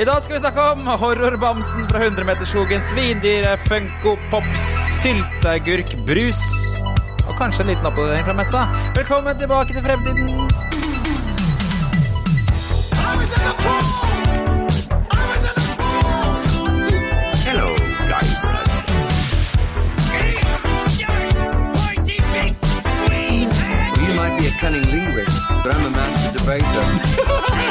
I dag skal vi snakke om horrorbamsen fra 100-meterskogen, svindyret, Funko Pop, sylteagurk, brus og kanskje en liten oppdatering fra messa. Velkommen tilbake til fremtiden. Hello, You might be a cunning linguist, but I'm a master debater.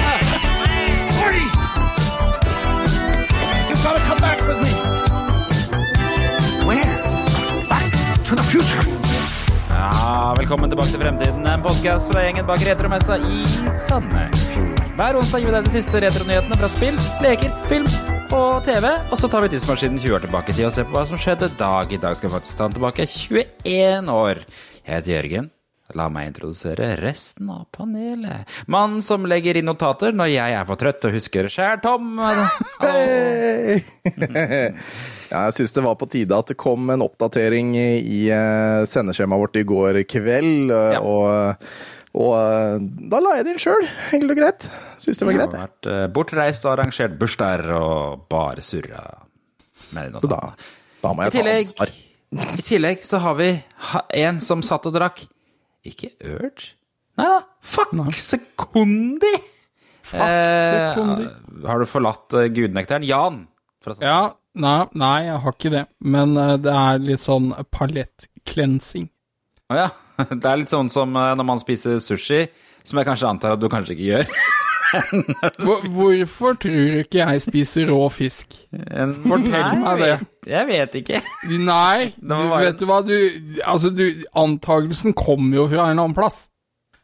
future. Ja, velkommen tilbake til fremtiden. En podcast fra gjengen bak Retromessa i Sandefjord. Hver onsdag gir vi deg de siste retronyhetene fra spill, leker, film og TV. Og så tar vi tidsmaskinen 20 år tilbake i tid og ser på hva som skjedde dag i dag. Skal vi faktisk ta den tilbake 21 år. Jeg heter Jørgen. La meg introdusere resten av panelet. Mannen som legger inn notater når jeg er for trøtt og husker sjæl, Tom. Hey! ja, jeg syns det var på tide at det kom en oppdatering i eh, sendeskjemaet vårt i går kveld. eh, Ja. Og, og eh, da la jeg det inn sjøl, enkelt og greit. Syns det var Jeg har vært bortreist og arrangert bursdager og bare surra med de da, da må I jeg ta ansvar. I tillegg så har vi en som satt og drakk Ikke Urge? Nei da, Fuck Sekundi! Sekundi. Eh, har du forlatt gudnekteren? Jan. Ja, nei, nei, jeg har ikke det. Men eh, det er litt sånn palett-cleansing. Å ja. Det er litt sånn som eh, når man spiser sushi, som jeg kanskje antar at du kanskje ikke gjør. Hvor, hvorfor tror du ikke jeg spiser rå fisk? En- Fortell Nei, meg det. Jeg vet, ikke. Nei, du, vet du hva, du Altså, du Antagelsen kommer jo fra en annen plass.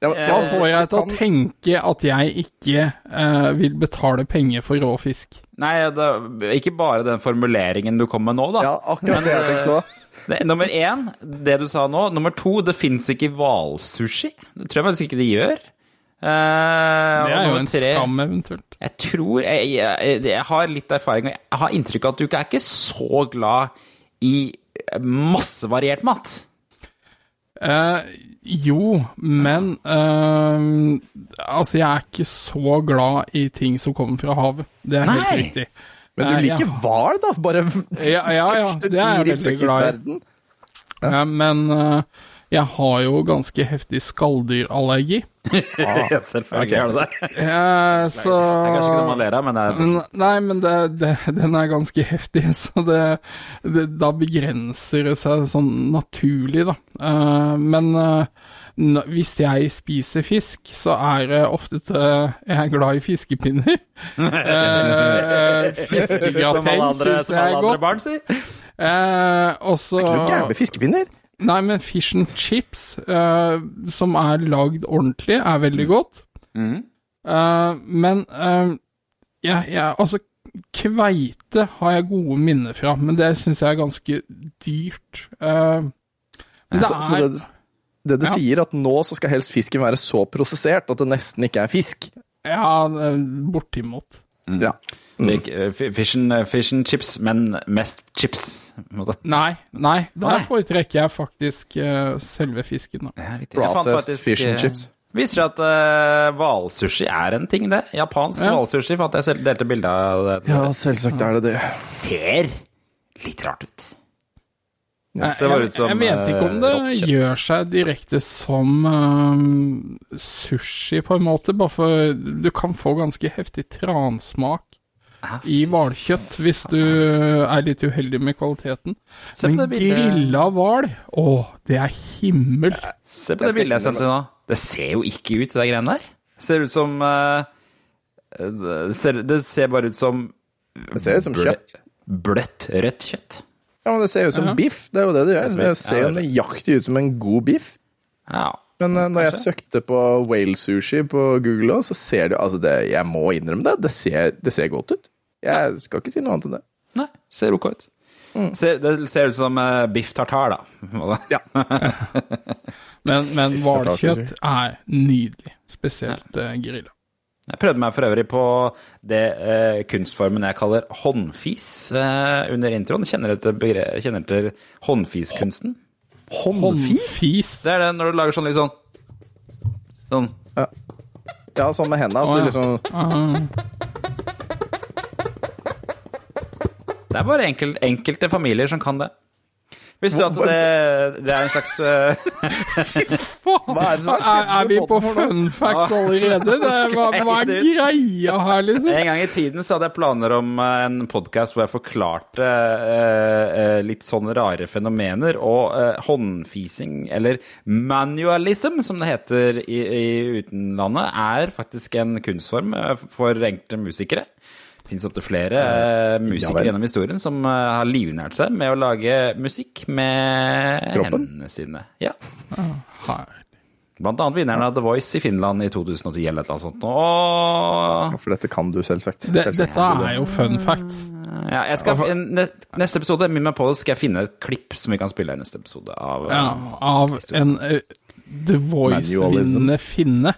Ja, Eh, Da får jeg til å tenke at jeg ikke uh, vil betale penger for rå fisk. Nei, det, ikke bare den formuleringen du kom med nå, da. Ja, akkurat det jeg tenkte òg. Det, nummer én, det du sa nå. Nummer to, det fins ikke hvalsushi. Det tror jeg faktisk ikke de gjør. Uh, Det er jo en tre, skam, eventuelt. Jeg tror jeg, jeg, jeg har litt erfaring, og jeg har inntrykk av at du ikke er ikke så glad i masse variert mat. Eh, jo, men eh, Altså, jeg er ikke så glad i ting som kommer fra havet. Det er helt riktig. Men du liker liker ja. da? Bare Ja, ja, ja, det er jeg veldig glad i. Ja, men eh, jeg har jo ganske heftig skalldyrallergi. Ja, selvfølgelig har du det. ja, så Det er kanskje ikke det man ler av, men det er Nei, men det, det, den er ganske heftig, så det, det Da begrenser det seg sånn naturlig, da. Uh, men uh, hvis jeg spiser fisk, så er det ofte til Jeg er glad i fiskepinner. Uh, Fiskegrateng syns jeg er godt. som alle andre barn sier. Eh, også, Er noe gærent med fiskepinner? Nei, men fish and chips, uh, som er lagd ordentlig, er veldig godt. Mm. Uh, men uh, jeg, jeg, altså, kveite har jeg gode minner fra, men det syns jeg er ganske dyrt. Eh, men det Så, så det, det du Ja. sier, at nå så skal helst fisken være så prosessert at det nesten ikke er fisk. Ja, eh, bortimot. Ja. Lik, eh, Fish and, eh, fish and chips, men mest chips. Nei, nei, der foretrekker jeg faktisk uh, selve fisken. Da. Processed fish and chips. Viser at uh, er en ting, det. Japansk Ja. hvalsushi fant jeg selv delte bilde av. det. Ja, selvsagt er det det. Ser litt rart ut. Eh, jeg, jeg, jeg vet ikke om det eh, gjør seg direkte som uh, sushi, på en måte, bare for du kan få ganske heftig transmak Ah, i hvalkjøtt hvis du er litt uheldig med kvaliteten. Men grilla hval, å, det er himmel. Se på det bildet jeg sendte nå. Det ser jo ikke ut, det greiene der. Ser ut som uh, det, ser, det ser bare ut som Det ser ut som kjøtt. Bløtt, rødt kjøtt. Ja, men det ser jo ut som Ja. biff. Det er jo det det gjør. Det ser jo nøyaktig ut som en god biff. Ja. Men eh, når jeg søkte på whale sushi på Google, også, så ser det altså det, Jeg må innrømme det. Det ser, det ser godt ut. Jeg skal ikke si noe annet enn det. Nei, ser ok ut. Mm. Ser, det ser ut som uh, biff tartar, da. Ja. Men, men hvalkjøtt er nydelig, spesielt uh, grilla. Jeg prøvde meg for øvrig på det eh, kunstformen jeg kaller håndfis eh, under introen. Kjenner dere til, kjenner til håndfiskunsten? Håndfis? Håndfis. Det er det når du lager sånn litt sånn Sånn. Ja, sånn med hendene. At Å, du liksom Det er bare enkel, enkelte familier som kan det. Visste du at det, det er en slags eh, Hva er det som har skjedd Er, er vi på fun facts allerede? Det, er- hva, hva er greia her, liksom? En gang i tiden så hadde jeg planer om eh, en podkast hvor jeg forklarte uh, litt sånne rare fenomener. Og uh, håndfising, eller manualism som det heter i, i utenlandet, er faktisk en kunstform for enkelte musikere. Finnes opptil flere eh, musikere ja, gjennom historien som eh, har livnært seg med å lage musikk med Kroppen? hendene sine. Ja. Her. Blant annet vinneren av The Voice i Finland i 2010 eller et eller annet sånt. Og For dette kan du selvsagt. Det, Selvsagt dette er jo fun facts. Ja, jeg skal, ne- neste episode Minn meg på det, skal jeg finne et klipp som vi kan spille i neste episode. Av, Ja, av en uh, The Voice-vinnende finne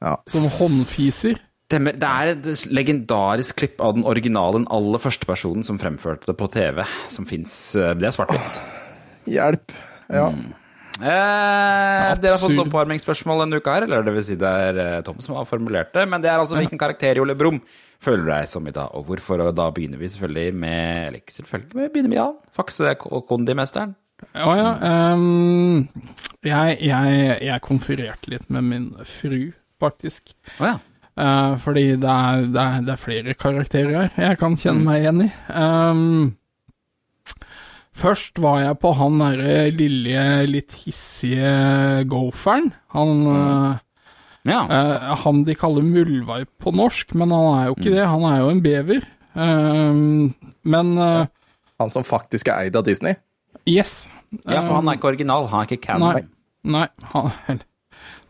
Ja. som håndfiser. Det, det er et legendarisk klipp av den originale, den aller første personen som fremførte det på TV, som fins. Det er svart-hvitt. Hjelp. Ja. Eh, dere har fått oppvarmingsspørsmål denne uka her, eller det vil si det er eh, Tom som har formulert det. Men det er altså hvilken karakter i Ole Brumm føler deg som i dag, og hvorfor? Og da begynner vi selvfølgelig med Eller ikke selvfølgelig, vi begynner med Jan. Fakse og kondimesteren. Å ja. Um, jeg, jeg, jeg konfererte litt med min fru, faktisk. Å ja. Eh, fordi det er, det, er, det er flere karakterer jeg kan kjenne meg igjen i. Um, først var jeg på han derre lille, litt hissige goferen. Han, uh, ja. uh, han de kaller muldvarp på norsk, men han er jo ikke det. Han er jo en bever. Um, men Han som faktisk er eid av Disney. yes. ja, for han er ikke original. Han er ikke Ehm, Nei. canon. Nei, han,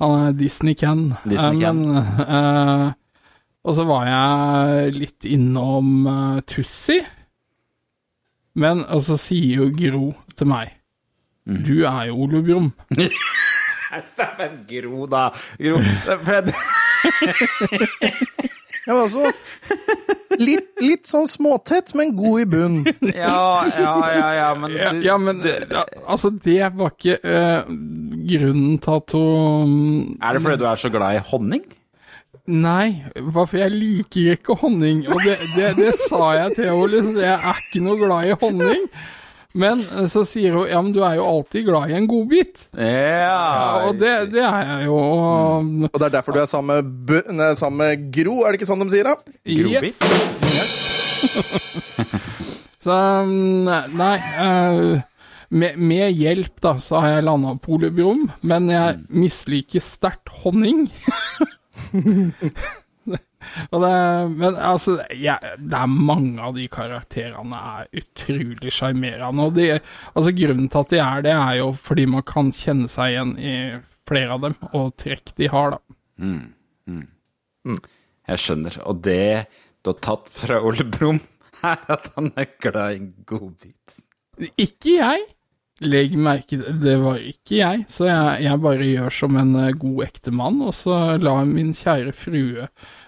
han er. Disney Eh, Ken. Men, eh, og så var jeg litt innom uh, Tussi. Men og så sier jo Gro til meg Mm. Du er jo Ole Brumm. Stemmer. Gro, da. Gro. For- Ja, var altså litt, litt sånn småtett, men god i bunn. Ja, ja, ja, ja, men Ja, du- ja men ja, altså, det var ikke uh, grunnen til at hun Er det fordi du er så glad i honning? Nei, for jeg liker ikke honning. Og det, det, det sa jeg til henne, liksom. Jeg er ikke noe glad i honning. Men eh, så sier hun ja, men du er jo alltid glad i en godbit. Ja, Ja. og det, det er jeg jo. Mm. Og det er derfor du er sammen med, bu- sammen med Gro, er det ikke sånn de sier da? Grobit? Så mm, nei Uh, med, med hjelp, da, så har jeg landa polybrom, men jeg misliker sterkt honning. Og det, men altså, ja, det er mange av de karakterene er utrolig sjarmerende. Og de, altså, grunnen til at de er det, er jo fordi man kan kjenne seg igjen i flere av dem, og trekk de har, da. Jeg skjønner. Og det du har tatt fra Ole Brumm, er at han er glad i en godbit. Ikke jeg. Legg merke til det var ikke jeg, så jeg, jeg bare gjør som en eh, god ektemann, og så la min kjære frue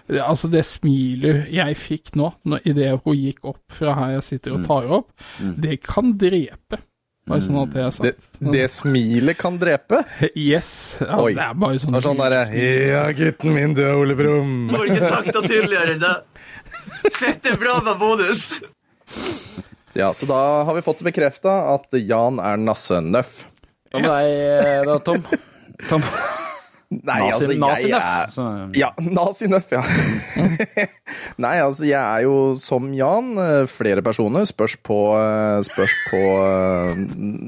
Altså, det smilet jeg fikk nå, når- idet hun gikk opp fra her jeg sitter og tar opp, det kan drepe. Bare sånn at det er Det, sagt. det smilet kan drepe. Yes. Ja, Oi. det er bare sånn Det er sånn derre Ja, gutten min, du er Ole Brumm. Du har ikke sagt det tydeligere enn det. Fette bra med bonus. Ja, så da har vi fått bekrefta at Jan er Nasse Nøff. Hva med deg da, Tom? Tom? Nei, altså, jeg er Så- Ja, nazinøff, ja. Nei, altså, jeg er jo som Jan, eh, flere personer. Spørs på, eh, spørs på eh,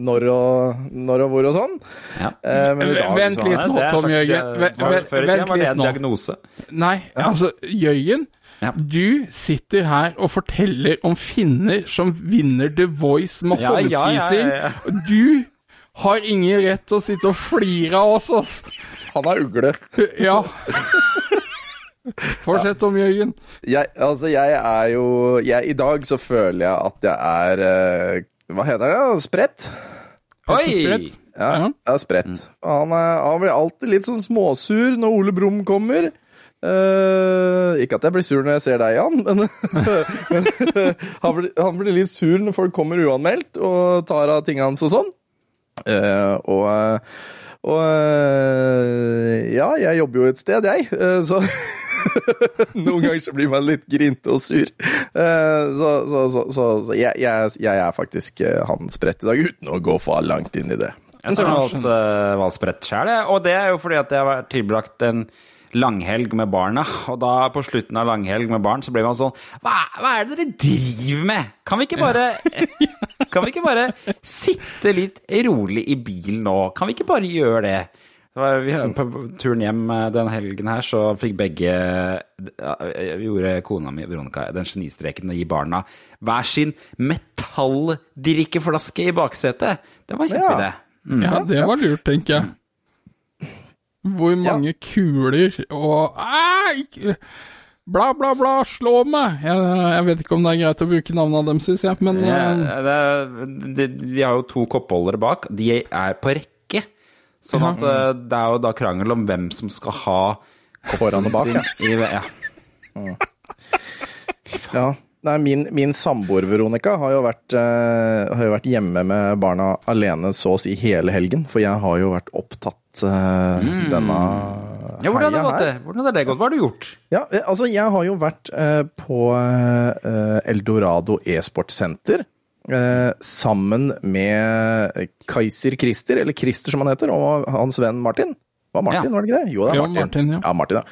når, og, når og hvor og sånn. Ja. Eh, Men i dag Vent litt nå, Tom Jøgen. Jørgen. Vent- litt en nå. diagnose. Nei, altså, Jørgen. Ja. Du sitter her og forteller om finner som vinner The Voice med Ja, ja, ja, håndfising. ja, ja. Du har ingen rett til å sitte og flire av oss, ass. Han er ugle. Ja. Fortsett om Jørgen. Jeg, altså, jeg er jo jeg, I dag så føler jeg at jeg er uh, Hva heter det? Spredt? Oi! Ja, Ja. jeg er spredt. Han, er, han blir alltid litt sånn småsur når Ole Brumm kommer. Uh, ikke at jeg blir sur når jeg ser deg, Jan, men, men han, blir, han blir litt sur når folk kommer uanmeldt og tar av tingene hans og sånn. Eh, og og eh, ja, jeg jobber jo et sted, jeg, eh, så Noen ganger så blir man litt grinte og sur. Eh, Så, så, så, så, så jeg, jeg, jeg er faktisk han spredt i dag, uten å gå for langt inn i det. Jeg tror valgt uh, valgt spredt sjæl, og det er jo fordi at jeg har vært tilbrakt en langhelg med barna, og da på slutten av langhelg med barn så blir man sånn hva, hva er det dere driver med? Kan vi ikke bare Kan vi ikke bare sitte litt rolig i bilen nå? Kan vi ikke bare gjøre det? På turen hjem eh, den helgen her, så fikk begge ja, Gjorde kona mi, Veronica, den genistreken å gi barna hver sin metalldrikkeflaske i baksetet. Det var kjempeidé. Ja, det var lurt, tenker jeg. Hvor mange kuler og ikke- Bla, bla, bla, slå meg! Jeg, jeg vet ikke om det er greit å bruke navnene deres, synes jeg, men Ja, eh, det, det, vi har jo to koppholdere bak. De er på rekke. Sånn at eh, det er jo da krangel om hvem som skal ha Foran og bak, ja. i, ja. Ja. Nei, min, min samboer Veronica har jo, vært, uh, har jo vært hjemme med barna alene så å si hele helgen. For jeg har jo vært opptatt eh, denne ja, hvordan har det gått? det? Hvordan har det gått? Hva har du gjort? Ja, eh, altså jeg har jo vært uh, på Eldorado e-sportsenter. Eh, sammen med Kaiser Christer, eller Christer som han heter, og hans venn Martin. Var Martin, Ja. var det ikke det? Jo, det er Ja, Martin. Martin, ja. ja. Martin, ja.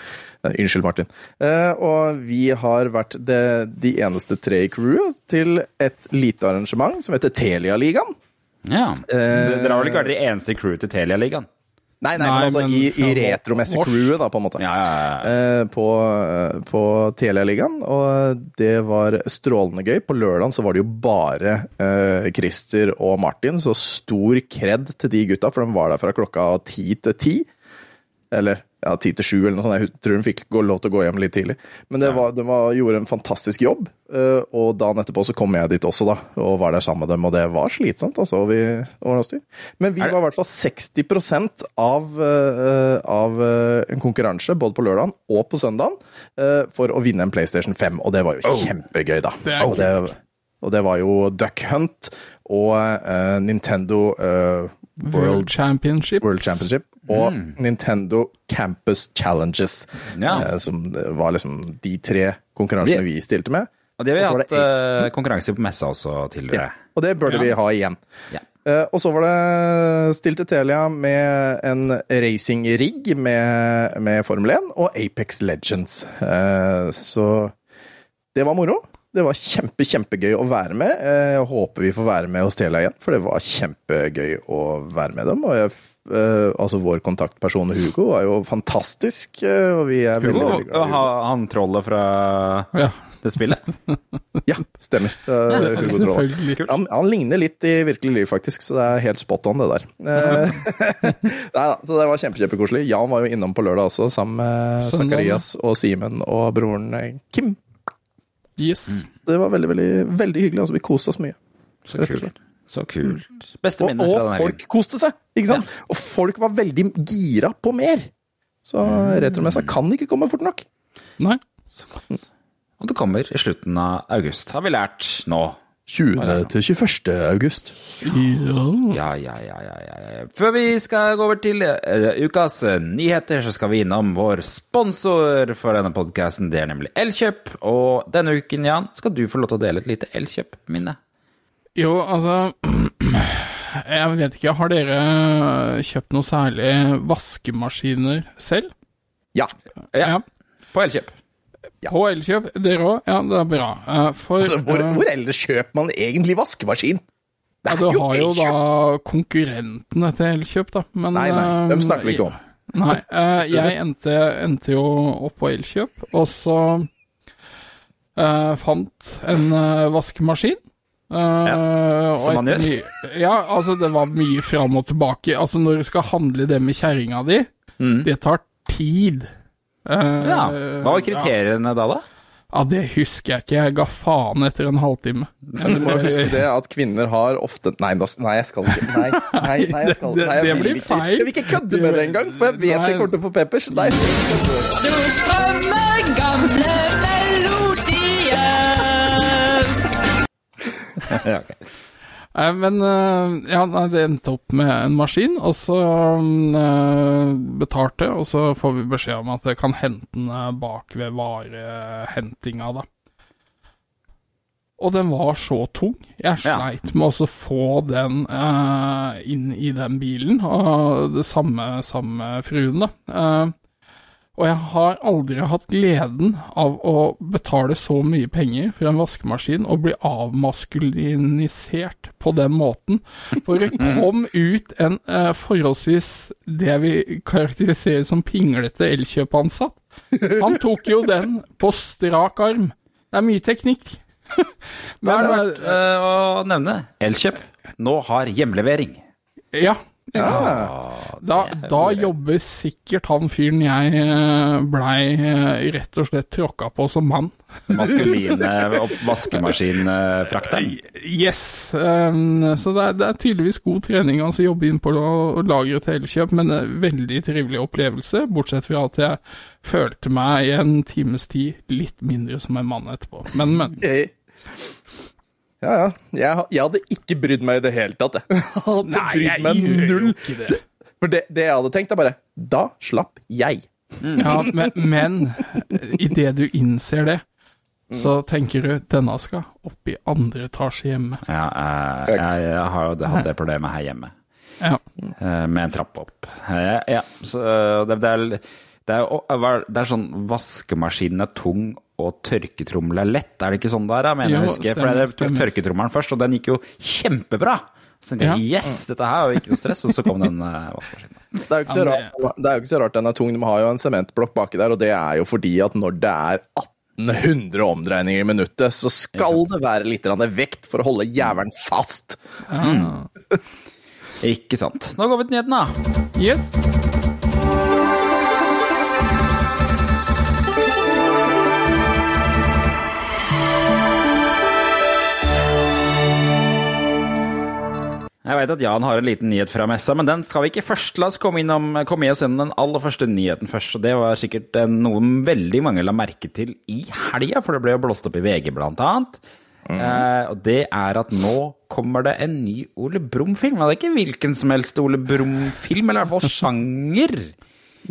Eh, Unnskyld, Martin. Eh, og vi har vært det, de eneste tre i crewet til et lite arrangement som heter Telia-ligaen. Ja. Eh, Dere har vel ikke vært de eneste crewet til Telialigaen? Nei, nei, Nei, men altså men i, i retromesse-crewet, da, på en måte. Ja, ja, ja. eh, på, på Telia-ligaen, og det var strålende gøy. På lørdagen så var det jo bare eh, Christer og Martin, så stor kred til de gutta, for de var der fra klokka ti til ti. Eller ja, ti til sju, eller noe sånt. Jeg tror de fikk gå lov til å gå hjem litt tidlig. Men det var, de var, gjorde en fantastisk jobb, eh, og dagen etterpå så kom jeg dit også, da, og var der sammen med dem, og det var slitsomt, altså. Vi, noe styr. Men vi var i hvert fall 60% av, eh, av eh, en konkurranse, både på lørdagen og på søndagen, for å vinne en PlayStation 5, og det var jo kjempegøy, da. Det er og, det, og det var jo Duck Hunt og uh, Nintendo eh, World Championship. World Championship og Nintendo Campus Challenges, Ja. eh, som var liksom de tre konkurransene vi stilte med. Og det har vi Og hatt det eh, konkurranse på messa også tidligere. Og det burde Ja. vi ha igjen. Ja. Eh, og så var det stilte Telia med en racing-rigg med, med Formel 1 og Apex Legends. Eh, så det var moro. Det var kjempe, kjempegøy å være med. Eh, Jeg håper vi får være med hos Telia igjen, for det var kjempegøy å være med dem. Og jeg, eh, altså vår kontaktperson Hugo var jo fantastisk, eh, og vi er veldig, Hugo, veldig glad i Hugo. han trollet fra Ja, det spillet? Ja, stemmer. Eh, Hugo Troll. selvfølgelig. Han, han ligner litt i virkelig liv, faktisk, så det er helt spot on, det der. Eh, Nei da, så det var kjempe, kjempekoselig. Jan var jo innom på lørdag også, sammen med Søndag, Zakarias og Simen og broren Kim. Yes. Det var veldig, veldig, veldig hyggelig. Altså, vi koste oss mye. Så Rett og kult. Så kult. Beste Og, den helgen. og folk koste seg, ikke sant? Og folk var veldig gira på mer. Så retromessa kan ikke komme fort nok. Nei. Så godt. Og det kommer i slutten av august, har vi lært nå. 20. til 21. august. Ja, ja, ja, ja, ja. ja. Før vi skal gå over til eh, ukas eh, nyheter, så skal vi innom vår sponsor for denne podkasten. Det er nemlig Elkjøp. Og denne uken, Jan, skal du få lov til å dele et lite Elkjøp-minne. Jo, altså Jeg vet ikke, har dere kjøpt noe særlig vaskemaskiner selv? Ja. Ja, på Elkjøp. På Elkjøp, dere òg? Ja, det er bra. Eh, For Altså, hvor, eh, hvor ellers kjøper man egentlig vaskemaskin? Det ja, er du jo har jo da konkurrentene til Elkjøp, da. Men, Nei, nei, dem eh, snakker vi ikke om. Nei, eh, jeg endte, endte jo opp på Elkjøp, og så uh, fant en eh, vaskemaskin. Uh, ja, som man gjør. mye- Ja, altså det var mye fram og tilbake. Altså når du skal handle det med kjerringa di, det tar tid. Eh. Ja. Hva var kriteriene da, da? Ja, det husker jeg ikke. Jeg ga faen etter en halvtime. Men du må huske det at kvinner har ofte Nei, nei jeg skal ikke. Nei, nei, nei jeg skal Det- nei, jeg det vil blir ikke. feil. Jeg vil ikke kødde med det engang, for jeg vet Nei. jeg kommer til å få peppers. Nei. Nå strømmer gamle melodier. ja, ok. Nei, men eh, ja, nei, det endte opp med en maskin, og så eh, betalte, og så får vi beskjed om at det kan hente den eh, bak ved varehentinga, da. Og den var så tung. Jeg Ja. sleit med å få den eh, inn i den bilen, og det samme, samme fruen, da. Eh, og jeg har aldri hatt gleden av å betale så mye penger for en vaskemaskin og bli avmaskulinisert på den måten. For det kom ut en eh, forholdsvis det vi karakteriserer som pinglete elkjøpansatt. Han tok jo den på strak arm. Det er mye teknikk. Men, det er verdt eh, å nevne? Elkjøp nå har hjemlevering. Ja. Ja. Da, da jobber sikkert han fyren jeg eh, blei eh, rett og slett tråkka på som mann. Maskuline opp- vaskemaskinfrakteren. Yes. Så det er, det er tydeligvis god trening altså jobbe inn på la- lageret til Elkjøp, men veldig trivelig opplevelse, bortsett fra at jeg følte meg i en times tid litt mindre som en mann etterpå. Men, men. Jeg- Ja, ja. Jeg, jeg hadde ikke brydd meg i det hele tatt, jeg. jeg hadde Nei, brydd jeg meg jo null. ikke det. For det, det jeg hadde tenkt, er bare Da slapp jeg. Ja, men, men idet du innser det, så tenker du denne skal opp i andre etasje hjemme. Ja, jeg, jeg, jeg har jo hatt det problemet her hjemme. Ja. eh, med en trapp opp. Eh, ja, så eh, det, det, er, det, er, det er sånn Vaskemaskinen er tung og tørketrommel er lett. Er det ikke sånn der, Jeg Mener jeg Jo, å huske. For stemmer, jeg tok tørketrommelen først, og den gikk jo kjempebra. Så tenkte jeg yes, dette her er jo ikke noe stress, og så kom den uh, vaskemaskinen. Det er jo ikke så rart, det er jo ikke så rart den er tung. De har jo en sementblokk baki der, og det er jo fordi at når det er 1800 omdreininger i minuttet, så skal det være litt vekt for å holde jævelen fast. Ikke sant. Nå går vi til nyheten, da. Yes. Jeg vet at Jan har en liten nyhet fra messa, men den skal vi ikke først. La oss komme, innom, komme i oss gjennom den aller første nyheten først. og Det var sikkert eh, noe veldig mange la merke til i helga, for det ble jo blåst opp i VG blant annet. Eh, og det er at nå kommer det en ny Ole Brumm-film. Og det er ikke hvilken som helst Ole Brumm-film, eller i hvert fall sjanger.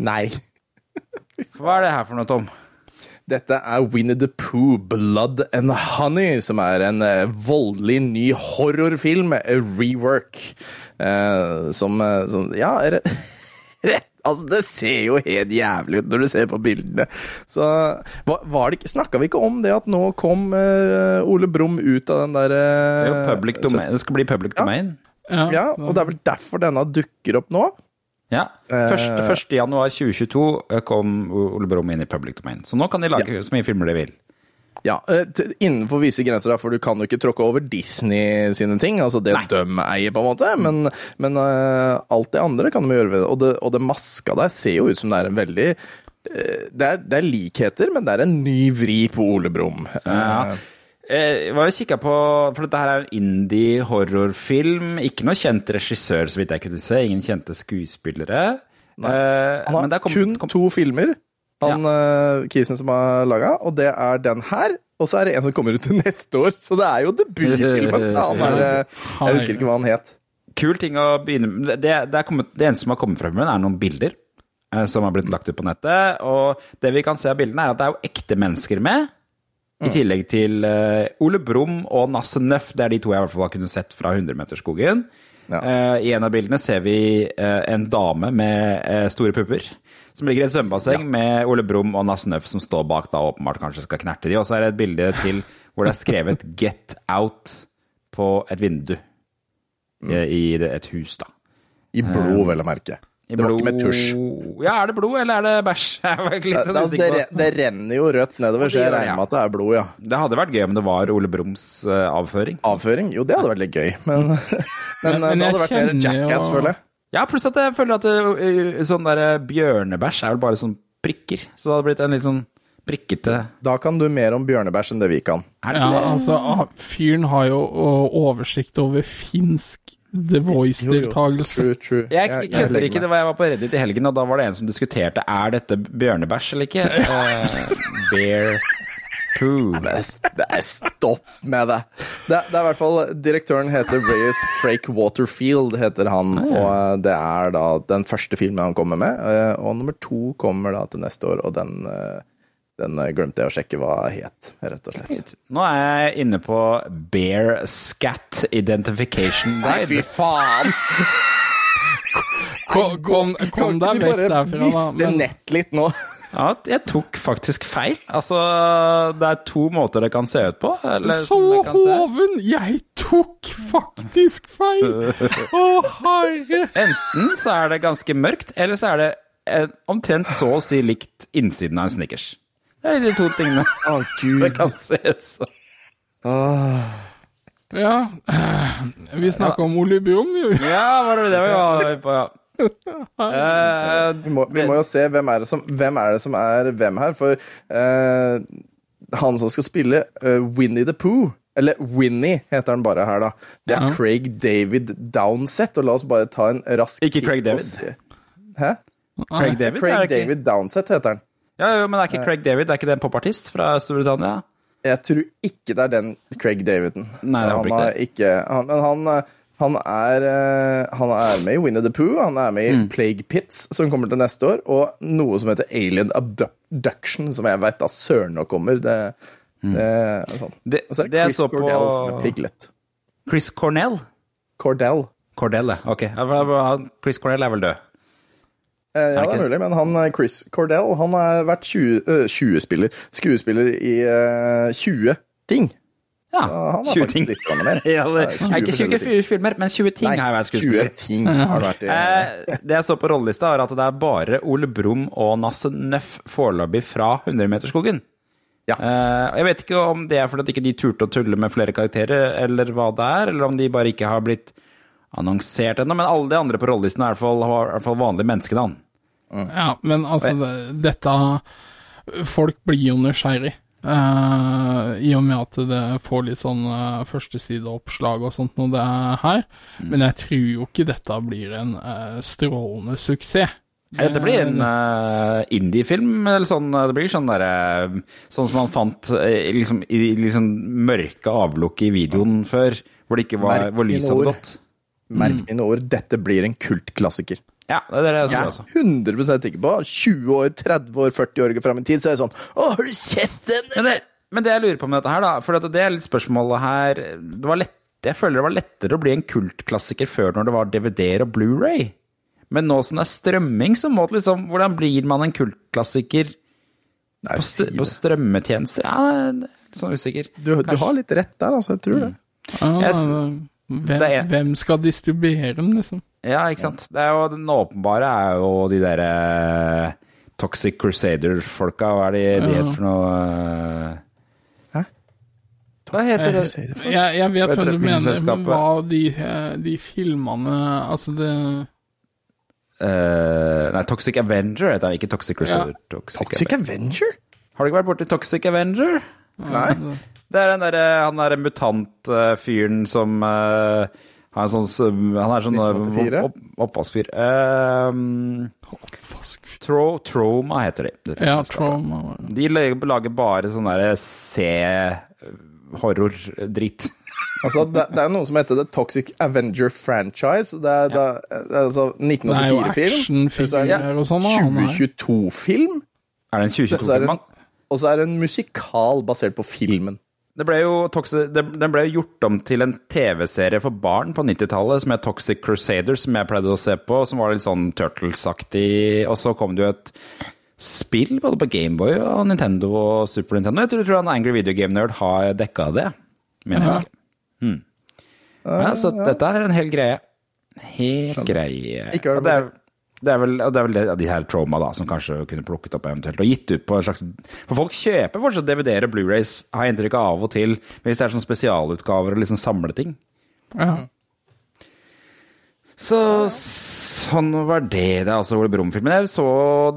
Nei. Hva er det her for noe, Tom? Dette er Winnie the Pooh, Blood and Honey, som er en eh, voldelig ny horrorfilm, A rework, eh, som, eh, som Ja, rett, Altså, det ser jo helt jævlig ut når du ser på bildene. Så var, det Snakka vi ikke om det at nå kom uh, Ole Brumm ut av den der Det, eh, er jo public så- det skal bli public Ja. domain. Ja, og det er vel derfor denne dukker opp nå. Ja. Eh. 1. januar 2022 kom Ole Brumm inn i public domain. Så nå kan de lage så mye filmer de vil. Ja, eh, innenfor visse grenser, da, for du kan jo ikke tråkke over Disney sine ting. Altså det Nei. de eier, på en måte. Men, men eh, alt det andre kan de gjøre ved. Og, det. og det maska der ser jo ut som det er en veldig eh, det er, det er likheter, men det er en ny vri på Ole Brumm. Ja. Eh, Eh, Jeg var jo kikka på For dette her er en indie-horrorfilm. Ikke noe kjent regissør, så vidt jeg kunne se. Ingen kjente skuespillere. Nei. Han har kommet- kun kom- to filmer, han ja. Kisen som har laga, og det er den her. Og så er det en som kommer ut til neste år, så det er jo debutfilmen. Eh, jeg husker ikke hva han het. Kul ting å begynne med. Det, det, kommet, det eneste som har kommet frem filmen, er noen bilder eh, som har blitt lagt ut på nettet. Og det vi kan se av bildene, er at det er jo ekte mennesker med. I tillegg til uh, Ole Brumm og Nasse Nøff. Det er de to jeg i hvert fall har kunnet sett fra 100-meterskogen. Ja. Uh, I en av bildene ser vi uh, en dame med store pupper som ligger i et svømmebasseng med Ole Brumm og Nasse Nøff som står bak da åpenbart kanskje skal knerte de. Og så er det et bilde til hvor det er skrevet 'Get Out' på et vindu mm. i et hus, da. I blod, vel å merke. I Det var ikke med tusj. Ja, er det blod, eller er det bæsj? Jeg litt Det, sånn altså, det, det renner jo rødt nedover, så jeg regner ja. med at det er blod, ja. Det hadde vært gøy om det var Ole Brums uh, avføring. Avføring? Jo, det hadde vært litt gøy, men, men, Men- men det hadde vært mer jo- jackass, føler jeg. Ja, pluss at jeg føler at eh, sånn der bjørnebæsj er vel bare sånn prikker. Så det hadde blitt en litt sånn prikkete Da kan du mer om bjørnebæsj enn det vi kan. Er det Ja, det? altså, fyren har jo oversikt over finsk The Voice-deltakelse. True, true. Jeg jeg kødder ikke. Det var jeg var på Reddit i helgen, og da var det en som diskuterte er dette bjørnebæsj eller ikke. Uh, bear poo. Nei, det er stopp med det. det. Det er i hvert fall Direktøren heter Reyes Frake Waterfield, heter han. Og eh, det er da den første filmen han kommer med. eh, Og nummer to kommer da til neste år, og den, den eh, glemte jeg å sjekke hva het, rett og slett. Nå er jeg inne på Bear Scat Identification Nei, fy faen! Kom, kom, kom deg vekk derfra, da. miste nett litt nå? Ja, jeg tok faktisk feil. Altså, det er to måter det kan se ut på. Eller, så som det kan se. hoven! Jeg tok faktisk feil! Å, herre! Enten så er det ganske mørkt, eller så er det eh, omtrent så å si likt innsiden av en Snickers. Det er de to tingene Å, det gud. kan se sånn. som. Ja, vi snakka om Ole Brumm, jo. Ja, var det det vi var på, ja. Eh, Vi må, vi må jo se hvem er det som, hvem er, det som er hvem her, for uh, han som skal spille uh, Winnie the Pooh eller Winnie heter han bare her, da. Det er Ja. Craig David Downsett. Og la oss bare ta en rask Ikke Craig David. Hæ? Craig David? Craig det? David Downsett heter han. Ja, jo, men det er ikke Craig David, det er ikke det en popartist fra Storbritannia? Jeg tror ikke det er den Craig Daviden. Nei, det er han ikke ikke han, Men han, eh, han er eh, Han er med i Winnie the Pooh, han er med Mm. i Plague Pits, som kommer til neste år, og noe som heter Alien Abduction, som jeg veit da søren nå kommer. Det, det er sånn. Det, Og så er det det Chris så på som er Piglet. Chris Cornell? Cordell. Cordell, ja. Ok. Chris Cornell er vel død? Eh, ja, det er mulig, men han eh, Chris Cordell han har vært 20, eh, 20 spiller, skuespiller i eh, 20 ting. Ja, han 20 ting. litt mer. ja, det, er 20 nei, ikke 20 forskjellige filmer, men 20 ting har jeg vært 20 ting har det vært i. Eh, det jeg så på rollelista, var at det er bare Ole Brumm og Nasse Nøff foreløpig fra 100-meterskogen. Ja. Eh, jeg vet ikke om det er fordi at ikke de turte å tulle med flere karakterer, eller hva det er, eller om de bare ikke har blitt annonsert ennå, men alle de andre på rollelisten er i hvert fall, i hvert fall vanlige menneskenavn. Ja, men altså, det, dette Folk blir jo nysgjerrig. Uh, I og med at det får litt sånn uh, førstesideoppslag og sånt når det er her. Men jeg tror jo ikke dette blir en uh, strålende suksess. Det, Dette blir en uh, indiefilm, eller sånn, det blir sånn derre Sånn som man fant liksom, i liksom mørke avlukket i videoen før, hvor det ikke var Hvor lyset hadde gått. Merk mine ord, dette blir en kultklassiker. Ja, det er det jeg Jeg er 100% sikker på 20 år, 30 år, 40 år fram i tid, så er det sånn Å, har du sett den? Men det, men det jeg lurer på med dette her, da, for det er litt spørsmålet her det var lett, Jeg føler det var lettere å bli en kultklassiker før når det var DVD-er og Blu-ray. Men nå som det er strømming, så må det liksom Hvordan blir man en kultklassiker Nei, på, si på strømmetjenester? Ja, er sånn usikker. Du, du har litt rett der, altså. Jeg tror det. Ja, Jeg hvem, det er- hvem skal distribuere dem, liksom? Ja, ikke sant. Det er jo, den åpenbare er jo de derre Toxic Crusader-folka. Hva er det de heter for noe Hæ? Hva heter det? Jeg, jeg vet Vet hva du mener, men hva de, eh, de filmene Altså, det Uh, nei, Toxic Avenger heter det, ikke Toxic Crusader. Toxic Toxic Avenger? Har du ikke vært borti Toxic Avenger? Nei. Det er den der Han derre mutantfyren som uh, har en sånn Han er sånn opp, 1984? opp, oppvaskfyr. Uh, Tro, Troma heter de. det Ja, Troma. De lager bare sånn derre C-horror-dritt. Altså, det, det er noe som heter The Toxic Avenger Franchise. Det er, det er, det er altså Det er jo 1984-film. actionfigurer og sånn. da, han er- 2022-film. Er det en Så er det 2022-film? Og så er det en musikal basert på filmen. Det ble jo den ble jo gjort om til en TV-serie for barn på 90-tallet som het Toxic Crusaders, som jeg pleide å se på, som var litt sånn Turtles-aktig. Og så kom det jo et spill både på Gameboy og Nintendo og Super Nintendo. Jeg tror, tror han Angry Video Game Nerd har dekka det, mener jeg Ja. Hmm. Ja, så dette er en hel greie. Helt greie. Ikke hør det det er vel, det er vel det, de her trauma da, som kanskje kunne plukket opp eventuelt og gitt ut på en slags For folk kjøper fortsatt DVD-er og Blu-rays, har jeg inntrykk av av og til, hvis det er sånn spesialutgaver og liksom samleting. Ja. Så sånn var det. Det er altså Ole Brumm-filmen. Jeg så